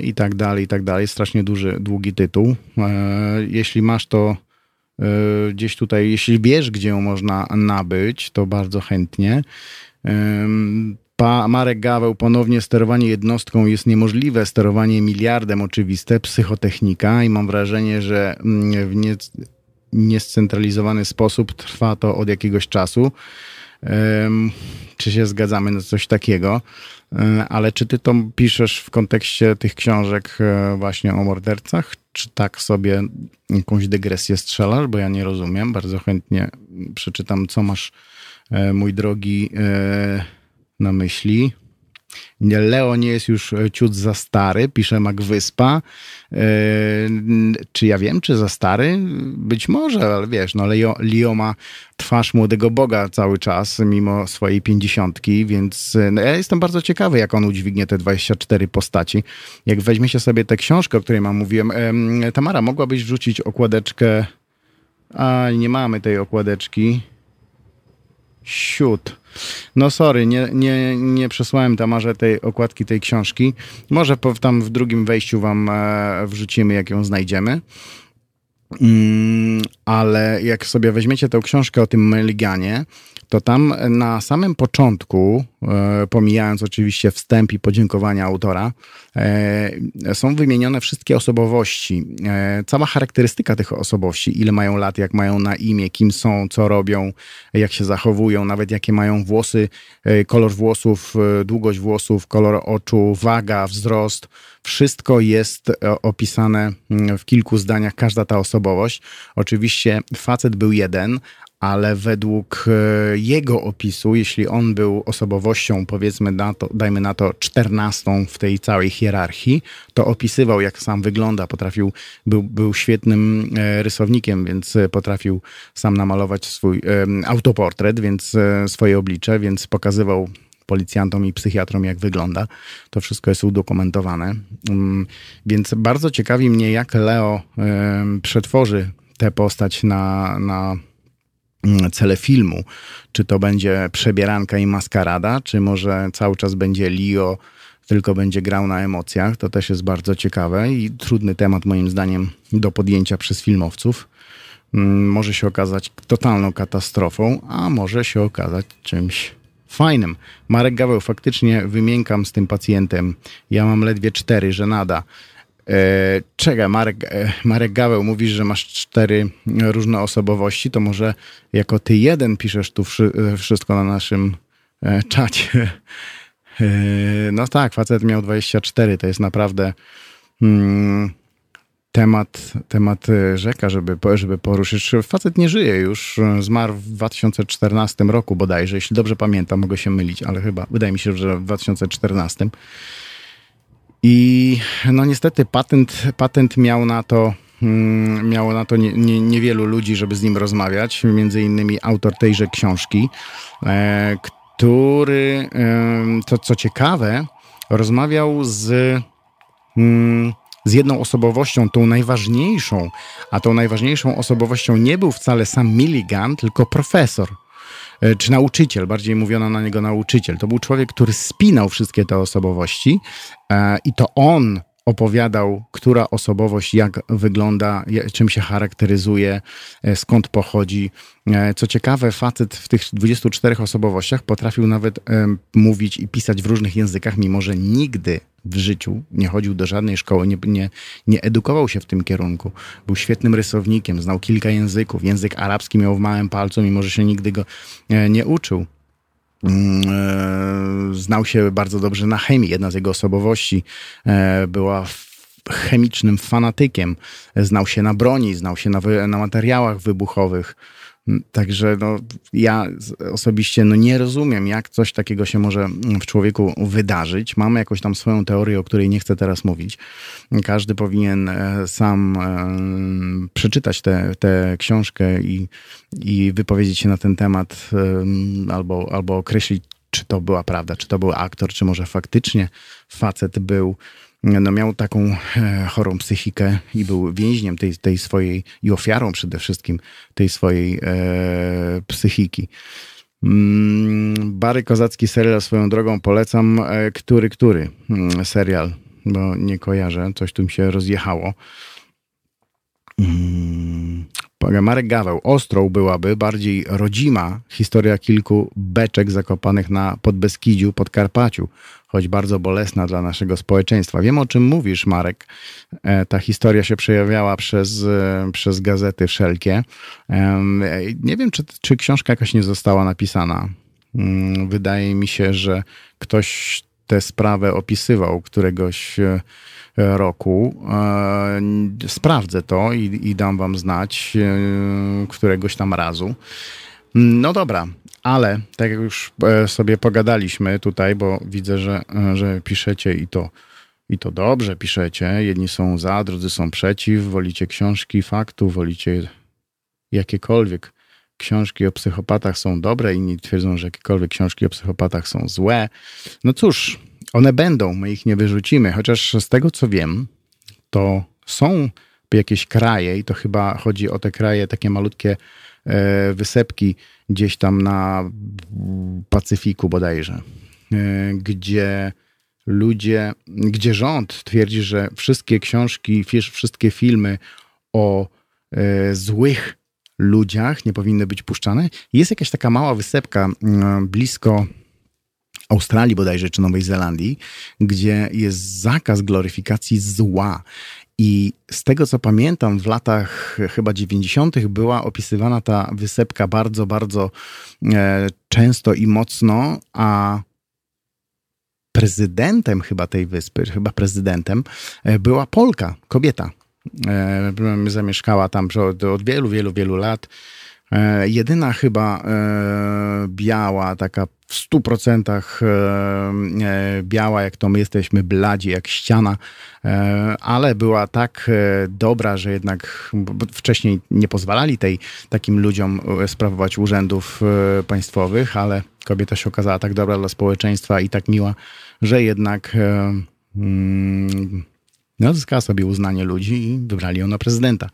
i tak dalej, i tak dalej. Strasznie duży, długi tytuł. Jeśli masz to gdzieś tutaj, jeśli wiesz, gdzie ją można nabyć, to bardzo chętnie. Pa, Marek Gaweł, ponownie sterowanie jednostką jest niemożliwe, sterowanie miliardem oczywiste, psychotechnika i mam wrażenie, że mm, w nie, niescentralizowany sposób trwa to od jakiegoś czasu. Em, Czy się zgadzamy na coś takiego? E, Ale czy ty to piszesz w kontekście tych książek e, właśnie o mordercach, czy tak sobie jakąś dygresję strzelasz? Bo ja nie rozumiem. Bardzo chętnie przeczytam, co masz, e, mój drogi, na myśli. Leo nie jest już e, ciut za stary, pisze Magwyspa. E, czy ja wiem, czy za stary? Być może, ale wiesz, no Leo, Leo ma twarz młodego Boga cały czas, mimo swojej pięćdziesiątki, więc e, no, ja jestem bardzo ciekawy, jak on udźwignie te 24 postaci. Jak weźmiecie sobie tę książkę, o której mam mówiłem, em, Tamara, mogłabyś wrzucić okładeczkę a, nie mamy tej okładeczki. Siód. No sorry, nie, nie, nie przesłałem Tamarze tej okładki tej książki. Może po, tam w drugim wejściu wam e, wrzucimy, jak ją znajdziemy. Mm, ale jak sobie weźmiecie tę książkę o tym Meliganie, to tam na samym początku, e, pomijając oczywiście wstęp i podziękowania autora, e, są wymienione wszystkie osobowości, e, cała charakterystyka tych osobowości, ile mają lat, jak mają na imię, kim są, co robią, jak się zachowują, nawet jakie mają włosy, kolor włosów, długość włosów, kolor oczu, waga, wzrost. Wszystko jest e, opisane mm, w kilku zdaniach, każda ta osobowość. Oczywiście facet był jeden, ale według e, jego opisu, jeśli on był osobowością, powiedzmy, na to, dajmy na to, czternastą w tej całej hierarchii, to opisywał, jak sam wygląda, potrafił, był, był świetnym e, rysownikiem, więc potrafił sam namalować swój autoportret, więc swoje oblicze, więc pokazywał policjantom i psychiatrom, jak wygląda. To wszystko jest udokumentowane. Mm, Więc bardzo ciekawi mnie, jak Leo przetworzy tę postać na, na mm, cele filmu. Czy to będzie przebieranka i maskarada, czy może cały czas będzie Leo, tylko będzie grał na emocjach. To też jest bardzo ciekawe i trudny temat moim zdaniem do podjęcia przez filmowców. Mm, Może się okazać totalną katastrofą, a może się okazać czymś fajnym. Marek Gaweł, faktycznie wymiękam z tym pacjentem. Ja mam ledwie cztery, że nada. E, czekaj, Marek, e, Marek Gaweł, mówisz, że masz cztery różne osobowości, to może jako ty jeden piszesz tu e, wszystko na naszym e, czacie. No tak, facet miał 24, to jest naprawdę mm, temat, temat e, rzeka, żeby, żeby poruszyć. Facet nie żyje już, e, zmarł w 2014 roku bodajże, jeśli dobrze pamiętam, mogę się mylić, ale chyba, wydaje mi się, że w 2014. I no niestety patent, patent miał na to, mm, miało na to nie, nie, niewielu ludzi, żeby z nim rozmawiać, między innymi autor tejże książki, e, który, to co ciekawe, rozmawiał z, mm, z jedną osobowością, tą najważniejszą, a tą najważniejszą osobowością nie był wcale sam Milligan, tylko profesor. e, czy nauczyciel, bardziej mówiono na niego nauczyciel. To był człowiek, który spinał wszystkie te osobowości e, i to on opowiadał, która osobowość jak wygląda, czym się charakteryzuje, e, skąd pochodzi. Co ciekawe, facet w tych 24 osobowościach potrafił nawet mówić i pisać w różnych językach, mimo że nigdy w życiu nie chodził do żadnej szkoły, nie, nie, nie edukował się w tym kierunku. Był świetnym rysownikiem, znał kilka języków. Język arabski miał w małym palcu, mimo że się nigdy go e, nie uczył. Mm, e, Znał się bardzo dobrze na chemii. Jedna z jego osobowości e, była chemicznym fanatykiem. Znał się na broni, znał się na, na materiałach wybuchowych. Także no, ja osobiście no, nie rozumiem, jak coś takiego się może mm, w człowieku wydarzyć. Mamy jakąś tam swoją teorię, o której nie chcę teraz mówić. Każdy powinien e, sam e, przeczytać tę książkę i, i wypowiedzieć się na ten temat em, albo, albo określić, czy to była prawda, czy to był aktor, czy może faktycznie facet był, no miał taką e, chorą psychikę i był więźniem tej, tej swojej i ofiarą przede wszystkim tej swojej e, psychiki. Mm, Bary Kozacki serial swoją drogą polecam. E, Który, który mm, serial? Bo nie kojarzę, coś tu mi się rozjechało. Mm, Marek Gaweł. Ostrą byłaby bardziej rodzima historia kilku beczek zakopanych na Podbeskidziu, Podkarpaciu, choć bardzo bolesna dla naszego społeczeństwa. Wiem o czym mówisz, Marek. E, Ta historia się przejawiała przez, e, przez gazety wszelkie. E, Nie wiem, czy, czy książka jakaś nie została napisana. Mm, Wydaje mi się, że ktoś tę sprawę opisywał któregoś roku. Sprawdzę to i, i dam wam znać któregoś tam razu. No dobra, ale tak jak już e, sobie pogadaliśmy tutaj, bo widzę, że, e, że piszecie i to, i to dobrze piszecie. Jedni są za, drudzy są przeciw. Wolicie książki faktów, wolicie jakiekolwiek książki o psychopatach są dobre, inni twierdzą, że jakiekolwiek książki o psychopatach są złe. No cóż, one będą, my ich nie wyrzucimy, chociaż z tego co wiem, to są jakieś kraje i to chyba chodzi o te kraje, takie malutkie e, wysepki gdzieś tam na Pacyfiku bodajże, e, gdzie ludzie, gdzie rząd twierdzi, że wszystkie książki, wszystkie filmy o e, złych ludziach nie powinny być puszczane. Jest jakaś taka mała wysepka blisko Australii bodajże, czy Nowej Zelandii, gdzie jest zakaz gloryfikacji zła. I z tego co pamiętam, w latach chyba 90. była opisywana ta wysepka bardzo, bardzo e, często i mocno, a prezydentem chyba tej wyspy, chyba prezydentem, e, była Polka, kobieta. E, Zamieszkała tam od, od wielu, wielu, wielu lat. E, Jedyna chyba e, biała, taka w stu procentach e, biała, jak to my jesteśmy, bladzi jak ściana, ale była tak dobra, że jednak wcześniej nie pozwalali tej, takim ludziom sprawować urzędów państwowych, ale kobieta się okazała tak dobra dla społeczeństwa i tak miła, że jednak mm, no, zyskała sobie uznanie ludzi i wybrali ją na prezydenta.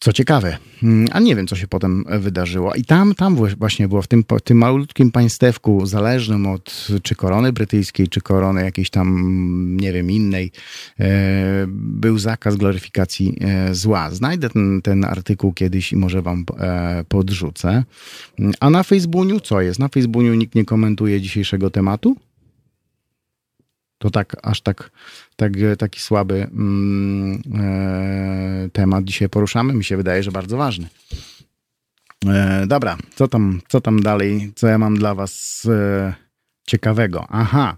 Co ciekawe, mm, a nie wiem, co się potem wydarzyło. I tam, tam właśnie było, w tym, tym malutkim państewku, zależnym od czy korony brytyjskiej, czy korony jakiejś tam, nie wiem, innej, e, był zakaz gloryfikacji e, zła. Znajdę ten, ten artykuł kiedyś i może wam e, podrzucę. A na Facebooku co jest? Na Facebooku nikt nie komentuje dzisiejszego tematu? To tak, aż tak, tak taki słaby mm, e, temat dzisiaj poruszamy. Mi się wydaje, że bardzo ważny. E, dobra, co tam, co tam dalej? Co ja mam dla was e, ciekawego? Aha,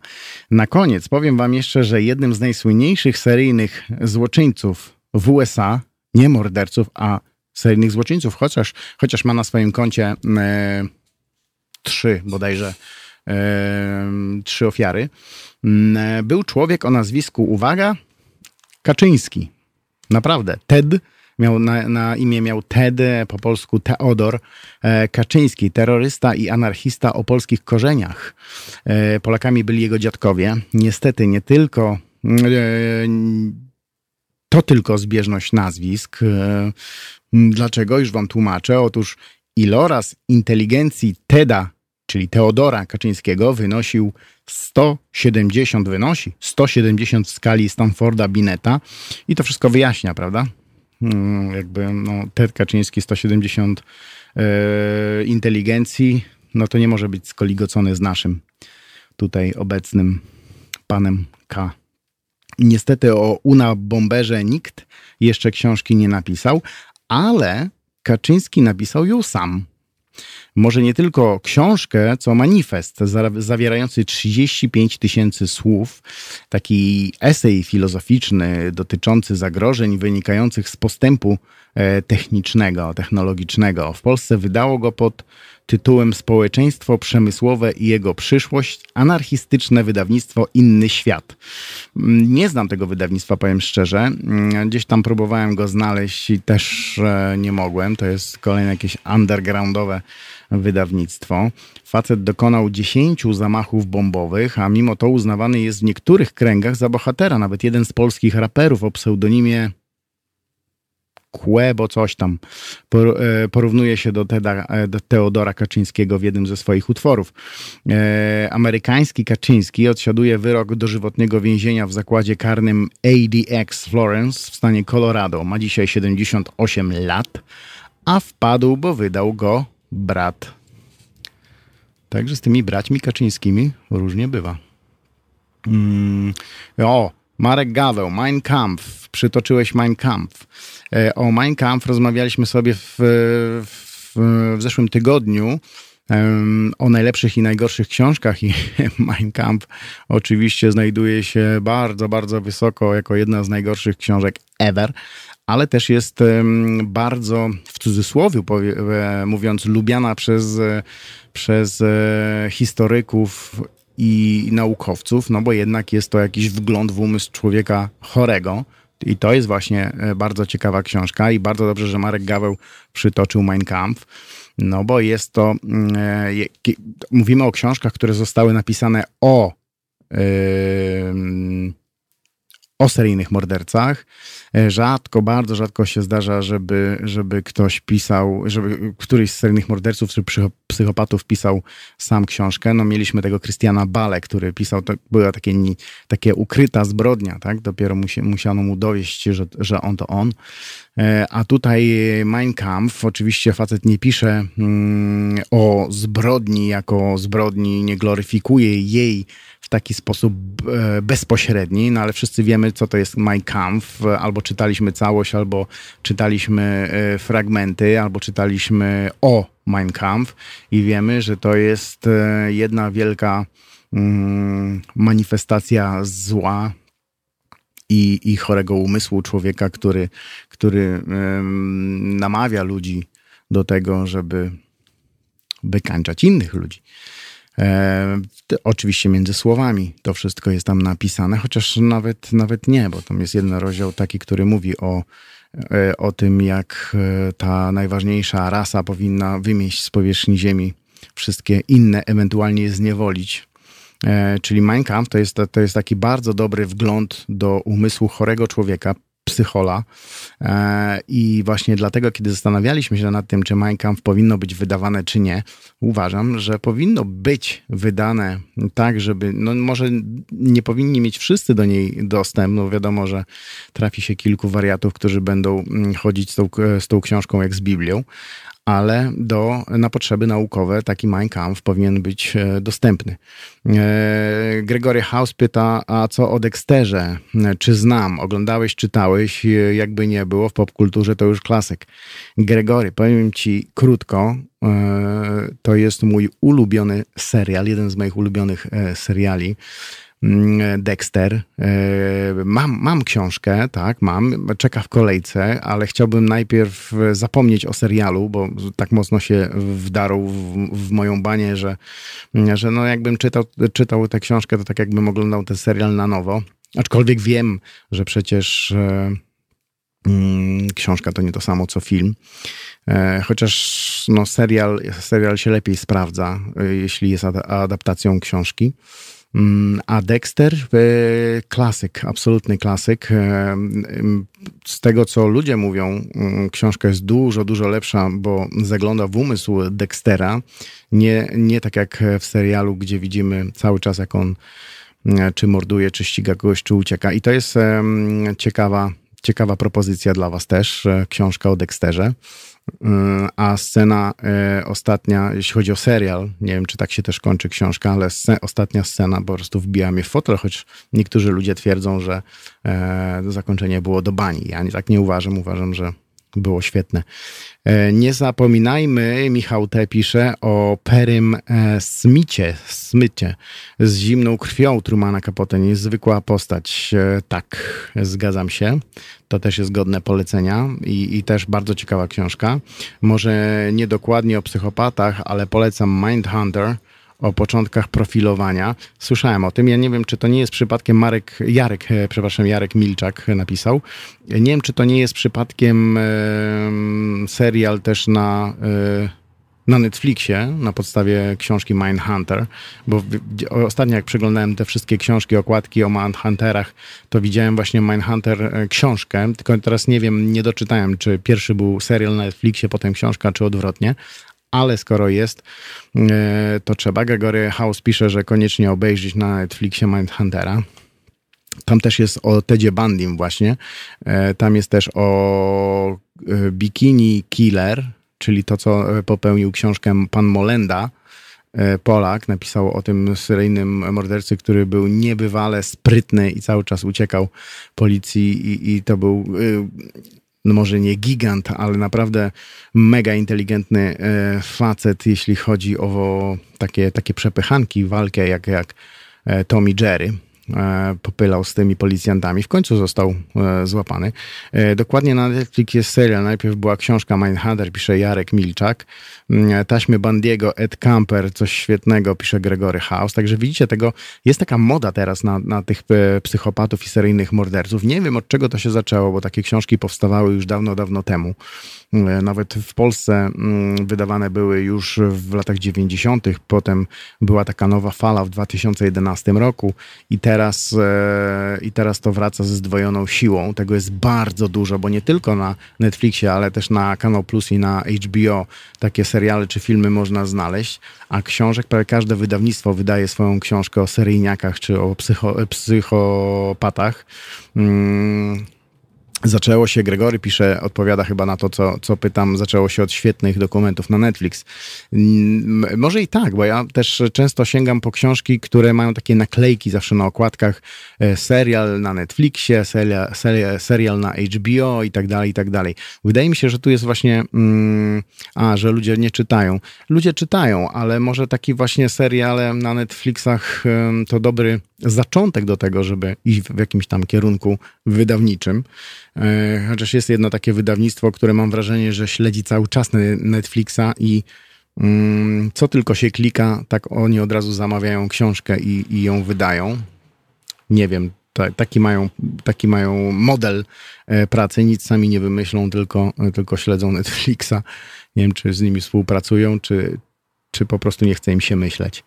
na koniec powiem wam jeszcze, że jednym z najsłynniejszych seryjnych złoczyńców w USA, nie morderców, a seryjnych złoczyńców, chociaż, chociaż ma na swoim koncie e, trzy bodajże trzy ofiary, Mm, był człowiek o nazwisku, uwaga, Kaczyński. Naprawdę, Ted miał na, na, imię miał Ted, po polsku Teodor e, Kaczyński, terrorysta i anarchista o polskich korzeniach. E, Polakami byli jego dziadkowie. Niestety nie tylko e, to tylko zbieżność nazwisk. E, Dlaczego? Już wam tłumaczę. Otóż iloraz inteligencji Teda, czyli Teodora Kaczyńskiego, wynosił 170, wynosi 170 w skali Stanforda Bineta i to wszystko wyjaśnia, prawda? Mm, Jakby no, Ted Kaczyński 170 e, inteligencji, no to nie może być skoligocony z naszym tutaj obecnym panem K. Niestety o Una Bomberze nikt jeszcze książki nie napisał, ale Kaczyński napisał ją sam. Może nie tylko książkę, co manifest za- zawierający 35 tysięcy słów, taki esej filozoficzny dotyczący zagrożeń wynikających z postępu technicznego, technologicznego. W Polsce wydało go pod tytułem Społeczeństwo przemysłowe i jego przyszłość, anarchistyczne wydawnictwo Inny Świat. Mm, Nie znam tego wydawnictwa, powiem szczerze. Mm, Gdzieś tam próbowałem go znaleźć i też e, nie mogłem. To jest kolejne jakieś undergroundowe wydawnictwo. Facet dokonał 10 zamachów bombowych, a mimo to uznawany jest w niektórych kręgach za bohatera. Nawet jeden z polskich raperów o pseudonimie Kłebo coś tam e, porównuje się do, Teda, e, do Teodora Kaczyńskiego w jednym ze swoich utworów. E, amerykański Kaczyński odsiaduje wyrok dożywotniego więzienia w zakładzie karnym ADX Florence w stanie Colorado. Ma dzisiaj 78 lat, a wpadł, bo wydał go brat. Także z tymi braćmi Kaczyńskimi różnie bywa. Mm, o, Marek Gaweł, Mein Kampf. Przytoczyłeś Mein Kampf. E, O Mein Kampf rozmawialiśmy sobie w, w, w zeszłym tygodniu o najlepszych i najgorszych książkach i Mein Kampf oczywiście znajduje się bardzo, bardzo wysoko jako jedna z najgorszych książek ever, ale też jest bardzo w cudzysłowie e, mówiąc lubiana przez, e, przez historyków i naukowców, no bo jednak jest to jakiś wgląd w umysł człowieka chorego. I to jest właśnie e, bardzo ciekawa książka i bardzo dobrze, że Marek Gaweł przytoczył Mein Kampf, no bo jest to, mm, e, mówimy o książkach, które zostały napisane o o seryjnych mordercach. E, Rzadko, bardzo rzadko się zdarza, żeby, żeby ktoś pisał, żeby któryś z seryjnych morderców czy psycho- psychopatów pisał sam książkę. No mieliśmy tego Christiana Bale, który pisał, to była takie, takie ukryta zbrodnia, tak? Dopiero musi, musiano mu dowieść, że, że on to on. E, A tutaj Mein Kampf, oczywiście facet nie pisze mm, o zbrodni jako zbrodni, nie gloryfikuje jej taki sposób e, bezpośredni, no ale wszyscy wiemy, co to jest Mein Kampf. Albo czytaliśmy całość, albo czytaliśmy e, fragmenty, albo czytaliśmy o Mein Kampf i wiemy, że to jest e, jedna wielka mm, manifestacja zła, i, i chorego umysłu człowieka, który, który namawia ludzi do tego, żeby wykańczać innych ludzi. E, oczywiście między słowami to wszystko jest tam napisane, chociaż nawet, nawet nie, bo tam jest jeden rozdział taki, który mówi o, e, o tym, jak e, ta najważniejsza rasa powinna wymieść z powierzchni Ziemi wszystkie inne, ewentualnie zniewolić. Czyli Mein Kampf to jest, to jest taki bardzo dobry wgląd do umysłu chorego człowieka, psychola. E, I właśnie dlatego, kiedy zastanawialiśmy się nad tym, czy Mein Kampf powinno być wydawane, czy nie, uważam, że powinno być wydane tak, żeby, no może nie powinni mieć wszyscy do niej dostęp, no wiadomo, że trafi się kilku wariatów, którzy będą mm, chodzić z tą, z tą książką jak z Biblią, ale do, na potrzeby naukowe taki Mein Kampf powinien być e, dostępny. E, Gregory House pyta, a co o Dexterze? E, Czy znam? Oglądałeś, czytałeś? Jakby nie było, w popkulturze to już klasyk. Gregory, powiem ci krótko, to jest mój ulubiony serial, jeden z moich ulubionych seriali. Mm, Dexter. E, Mam, mam książkę, tak, mam, czeka w kolejce, ale chciałbym najpierw zapomnieć o serialu, bo tak mocno się wdarł w, w moją banię, że, że no jakbym czytał, czytał tę książkę, to tak jakbym oglądał ten serial na nowo. Aczkolwiek wiem, że przecież e, mm, książka to nie to samo co film. E, Chociaż no, serial, serial się lepiej sprawdza, jeśli jest ada- adaptacją książki. Mm, A Dexter, e, klasyk, absolutny klasyk. E, z tego, co ludzie mówią, mm, książka jest dużo, dużo lepsza, bo zagląda w umysł Dextera. Nie, nie tak jak w serialu, gdzie widzimy cały czas, jak on mm, czy morduje, czy ściga kogoś, czy ucieka. I to jest ciekawa, ciekawa propozycja dla Was też, e, książka o Dexterze. Mm, A scena e, ostatnia, jeśli chodzi o serial, nie wiem, czy tak się też kończy książka, ale ostatnia scena po prostu wbija mnie w fotel, choć niektórzy ludzie twierdzą, że e, zakończenie było do bani. Ja tak nie uważam, uważam, że było świetne. E, Nie zapominajmy, Michał T. pisze o Perym e, Smicie, Smycie z zimną krwią Trumana Capote. Niezwykła postać. E, Tak, zgadzam się. To też jest godne polecenia i, i też bardzo ciekawa książka. Może nie dokładnie o psychopatach, ale polecam Mindhunter o początkach profilowania. Słyszałem o tym. Ja nie wiem, czy to nie jest przypadkiem Marek, Jarek, e, przepraszam, Jarek Milczak napisał. Nie wiem, czy to nie jest przypadkiem em, serial też na, e, na Netflixie na podstawie książki Mindhunter, bo ostatnio jak przeglądałem te wszystkie książki, okładki o Mindhunterach, to widziałem właśnie Mindhunter e, książkę, tylko teraz nie wiem, nie doczytałem, czy pierwszy był serial na Netflixie, potem książka, czy odwrotnie, ale skoro jest, e, to trzeba. Gregory House pisze, że koniecznie obejrzeć na Netflixie Mindhuntera. Tam też jest o Tedzie Bandim właśnie. E, Tam jest też o e, Bikini Killer, czyli to, co popełnił książkę pan Molenda, Polak. Napisał o tym seryjnym mordercy, który był niebywale sprytny i cały czas uciekał policji i, i to był no może nie gigant, ale naprawdę mega inteligentny e, facet, jeśli chodzi o takie, takie przepychanki, walkę jak, jak e, Tommy Jerry. E, popylał z tymi policjantami. W końcu został e, złapany. E, dokładnie na Netflix jest serial. Najpierw była książka Mindhunter, pisze Jarek Milczak. Mm, Taśmy Bandiego, Ed Camper, coś świetnego, pisze Gregory House. Także widzicie, tego jest taka moda teraz na, na tych psychopatów i seryjnych morderców. Nie wiem, od czego to się zaczęło, bo takie książki powstawały już dawno, dawno temu. E, Nawet w Polsce mm, wydawane były już w latach 90., potem była taka nowa fala w 2011 roku i teraz, e, i teraz to wraca ze zdwojoną siłą. Tego jest bardzo dużo, bo nie tylko na Netflixie, ale też na Kanal Plus i na HBO takie seriale czy filmy można znaleźć, a książek, prawie każde wydawnictwo wydaje swoją książkę o seryjniakach czy o psycho, psychopatach. Mm, Zaczęło się, Gregory pisze, odpowiada chyba na to, co, co pytam, zaczęło się od świetnych dokumentów na Netflix. Mm, Może i tak, bo ja też często sięgam po książki, które mają takie naklejki zawsze na okładkach, e, serial na Netflixie, serial, serial, serial na HBO i tak dalej, i tak dalej. Wydaje mi się, że tu jest właśnie, mm, a, że ludzie nie czytają. Ludzie czytają, ale może taki właśnie seriale na Netflixach to dobry zaczątek do tego, żeby iść w jakimś tam kierunku wydawniczym. E, Chociaż jest jedno takie wydawnictwo, które mam wrażenie, że śledzi cały czas ne- Netflixa i mm, co tylko się klika, tak oni od razu zamawiają książkę i, i ją wydają. Nie wiem, ta, taki, mają, taki mają model e, pracy, nic sami nie wymyślą, tylko, tylko śledzą Netflixa. Nie wiem, czy z nimi współpracują, czy, czy po prostu nie chce im się myśleć.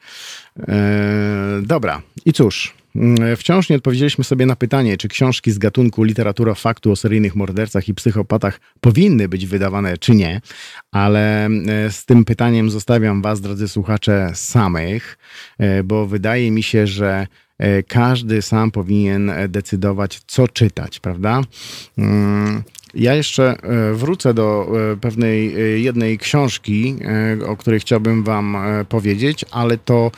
E, dobra, i cóż, mm, wciąż nie odpowiedzieliśmy sobie na pytanie, czy książki z gatunku literatura faktu o seryjnych mordercach i psychopatach powinny być wydawane, czy nie, ale e, z tym pytaniem zostawiam Was, drodzy słuchacze, samych, e, bo wydaje mi się, że każdy sam powinien decydować, co czytać, prawda? Ja jeszcze e, wrócę do e, pewnej e, jednej książki, o której chciałbym Wam powiedzieć, ale to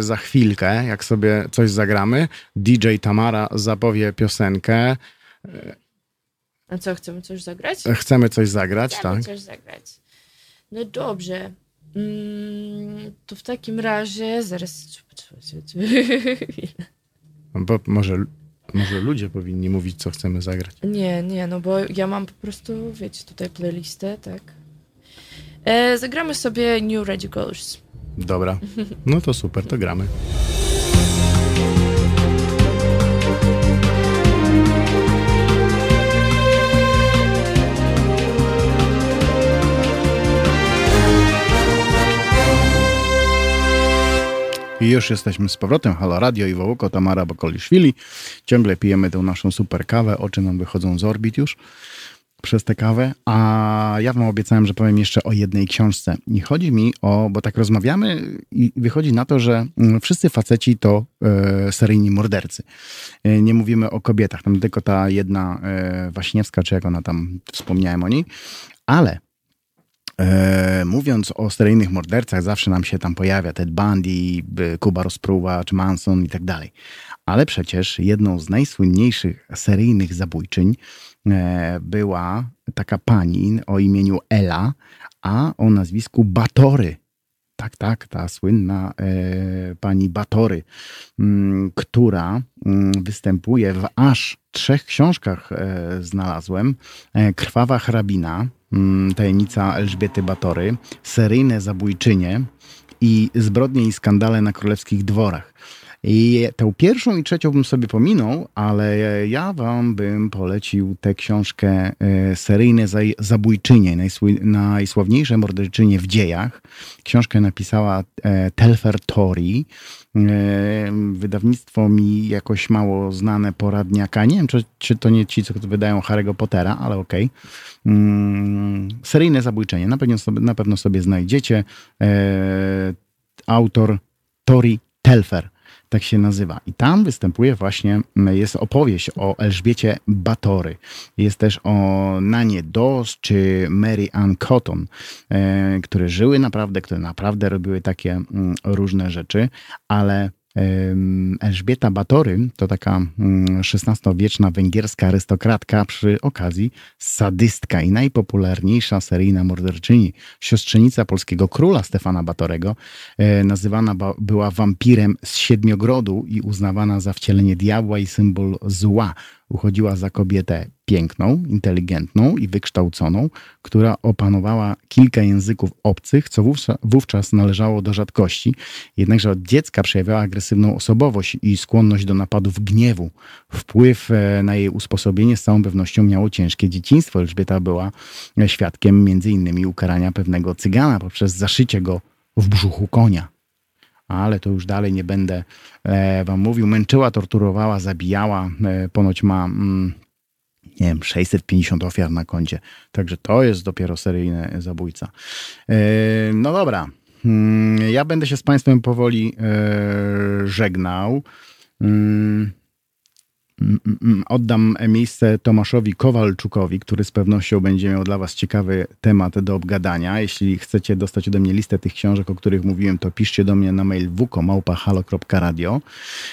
za chwilkę, jak sobie coś zagramy. DJ Tamara zapowie piosenkę. A co, chcemy coś zagrać? Chcemy coś zagrać, Chcemy tak? coś zagrać. No dobrze. Mm, to w takim razie zaraz. Bo może, może ludzie powinni mówić, co chcemy zagrać. Nie, nie, no bo ja mam po prostu, wiecie, tutaj playlistę, tak. E, zagramy sobie New Radicals. Dobra, no to super, to gramy. Już jesteśmy z powrotem. Halo Radio i Wołoko, Tamara Bokoliszwili. Ciągle pijemy tę naszą super kawę. Oczy nam wychodzą z orbit już przez tę kawę. A ja wam obiecałem, że powiem jeszcze o jednej książce. I chodzi mi o, bo tak rozmawiamy i wychodzi na to, że mm, wszyscy faceci to e, seryjni mordercy. E, nie mówimy o kobietach. Tam tylko ta jedna e, Waśniewska, czy jak ona tam, wspomniałem o niej. Ale E, mówiąc o seryjnych mordercach, zawsze nam się tam pojawia Ted Bundy, Kuba Rozpruwacz, Manson i tak dalej. Ale przecież jedną z najsłynniejszych seryjnych zabójczyń e, była taka pani o imieniu Ela, a o nazwisku Batory. Tak, tak, ta słynna e, pani Batory, m, mm, która m, mm, występuje w aż trzech książkach, e, znalazłem. E, Krwawa hrabina, tajemnica Elżbiety Batory, seryjne zabójczynie i zbrodnie i skandale na królewskich dworach. I tę pierwszą i trzecią bym sobie pominął, ale ja wam bym polecił tę książkę e, Seryjne zabójczynie, najsławniejsze morderczynie w dziejach. Książkę napisała e, Telfer Tori. E, wydawnictwo mi jakoś mało znane poradniaka. Nie wiem, czy, czy to nie ci, co wydają Harry'ego Pottera, ale okej. Okay. Mm, seryjne zabójczenie. Na pewno sobie, na pewno sobie znajdziecie. Autor Tori Telfer tak się nazywa. I tam występuje właśnie, jest opowieść o Elżbiecie Batory. Jest też o Nanie Dos czy Mary Ann Cotton, e, które żyły naprawdę, które naprawdę robiły takie mm, różne rzeczy, ale Elżbieta Batory to taka XVI-wieczna mm, węgierska arystokratka przy okazji sadystka i najpopularniejsza seryjna morderczyni, siostrzenica polskiego króla Stefana Batorego, e, nazywana była wampirem z Siedmiogrodu i uznawana za wcielenie diabła i symbol zła. Uchodziła za kobietę piękną, inteligentną i wykształconą, która opanowała kilka języków obcych, co wówczas należało do rzadkości. Jednakże od dziecka przejawiała agresywną osobowość i skłonność do napadów gniewu. Wpływ e, na jej usposobienie z całą pewnością miało ciężkie dzieciństwo. Elżbieta była świadkiem między innymi ukarania pewnego cygana poprzez zaszycie go w brzuchu konia ale to już dalej nie będę e, wam mówił. Męczyła, torturowała, zabijała. E, ponoć ma, mm, nie wiem, 650 ofiar na koncie. Także to jest dopiero seryjny zabójca. E, no dobra. Mm, ja będę się z Państwem powoli żegnał. Oddam miejsce Tomaszowi Kowalczukowi, który z pewnością będzie miał dla Was ciekawy temat do obgadania. Jeśli chcecie dostać ode mnie listę tych książek, o których mówiłem, to piszcie do mnie na mail wukomałpahalo.radio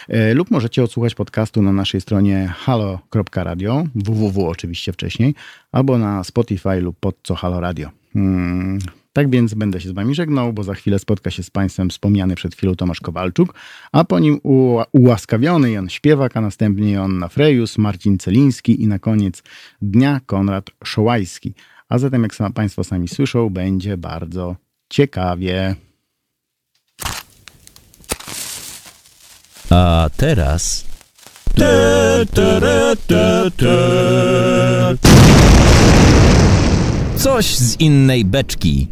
e, lub możecie odsłuchać podcastu na naszej stronie halo.radio, www oczywiście wcześniej, albo na Spotify lub pod co Halo Radio. Tak więc będę się z Wami żegnał, bo za chwilę spotka się z Państwem wspomniany przed chwilą Tomasz Kowalczuk, a po nim ułaskawiony Jan Śpiewak, a następnie Joanna Frejus, Marcin Celiński i na koniec dnia Konrad Szołajski. A zatem, jak Państwo sami słyszą, będzie bardzo ciekawie. A teraz. Te, te, te, Coś z innej beczki.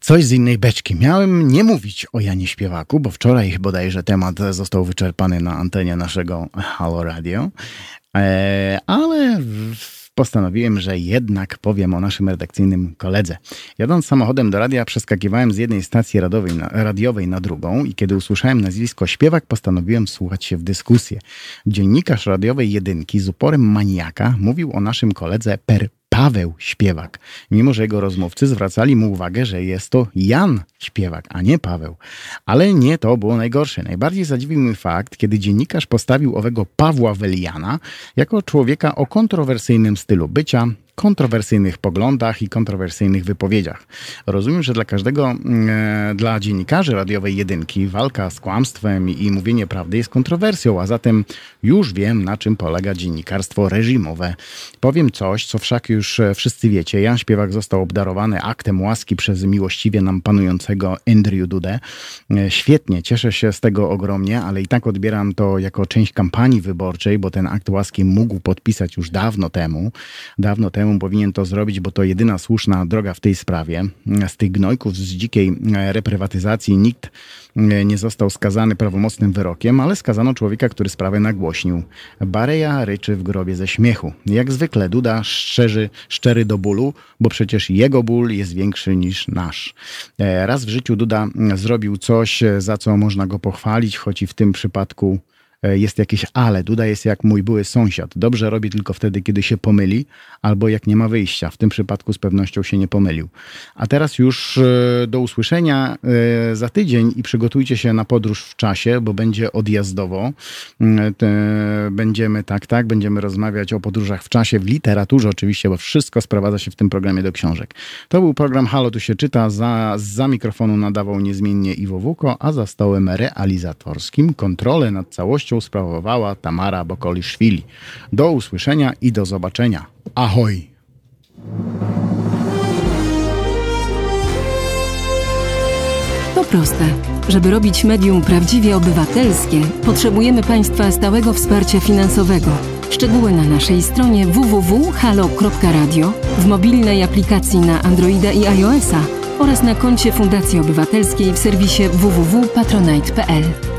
Coś z innej beczki. Miałem nie mówić o Janie Śpiewaku, bo wczoraj bodajże temat został wyczerpany na antenie naszego Halo Radio, e, ale postanowiłem, że jednak powiem o naszym redakcyjnym koledze. Jadąc samochodem do radia, przeskakiwałem z jednej stacji radiowej na, radiowej na drugą i kiedy usłyszałem nazwisko śpiewak, postanowiłem słuchać się w dyskusję. Dziennikarz radiowej jedynki z uporem maniaka mówił o naszym koledze per Paweł Śpiewak, mimo że jego rozmówcy zwracali mu uwagę, że jest to Jan Śpiewak, a nie Paweł. Ale nie to było najgorsze. Najbardziej zadziwił mnie fakt, kiedy dziennikarz postawił owego Pawła Weliana jako człowieka o kontrowersyjnym stylu bycia, kontrowersyjnych poglądach i kontrowersyjnych wypowiedziach. Rozumiem, że dla każdego, mm, e, dla dziennikarzy radiowej jedynki walka z kłamstwem i mówienie prawdy jest kontrowersją, a zatem już wiem, na czym polega dziennikarstwo reżimowe. Powiem coś, co wszak już e, wszyscy wiecie. Jan Śpiewak został obdarowany aktem łaski przez miłościwie nam panującego Andrew Dudę. E, świetnie, cieszę się z tego ogromnie, ale i tak odbieram to jako część kampanii wyborczej, bo ten akt łaski mógł podpisać już dawno temu, dawno temu staremu powinien to zrobić, bo to jedyna słuszna droga w tej sprawie. Z tych gnojków z dzikiej e, reprywatyzacji nikt e, nie został skazany prawomocnym wyrokiem, ale skazano człowieka, który sprawę nagłośnił. Bareja ryczy w grobie ze śmiechu. Jak zwykle Duda szczerzy, szczery do bólu, bo przecież jego ból jest większy niż nasz. E, Raz w życiu Duda zrobił coś, za co można go pochwalić, choć i w tym przypadku jest jakieś ale. Duda jest jak mój były sąsiad. Dobrze robi tylko wtedy, kiedy się pomyli, albo jak nie ma wyjścia. W tym przypadku z pewnością się nie pomylił. A teraz już e, do usłyszenia e, za tydzień i przygotujcie się na podróż w czasie, bo będzie odjazdowo. Mm, Będziemy, tak, tak, będziemy rozmawiać o podróżach w czasie, w literaturze oczywiście, bo wszystko sprowadza się w tym programie do książek. To był program Halo Tu się czyta. Za, za mikrofonu nadawał niezmiennie Iwo Wuko, a za stołem realizatorskim kontrolę nad całością sprawowała Tamara Bokoliszwili. Do usłyszenia i do zobaczenia. Ahoj! To proste. Żeby robić medium prawdziwie obywatelskie, potrzebujemy Państwa stałego wsparcia finansowego. Szczegóły na naszej stronie www.halo.radio, w mobilnej aplikacji na Androida i iOS-a oraz na koncie Fundacji Obywatelskiej w serwisie www.patronite.pl.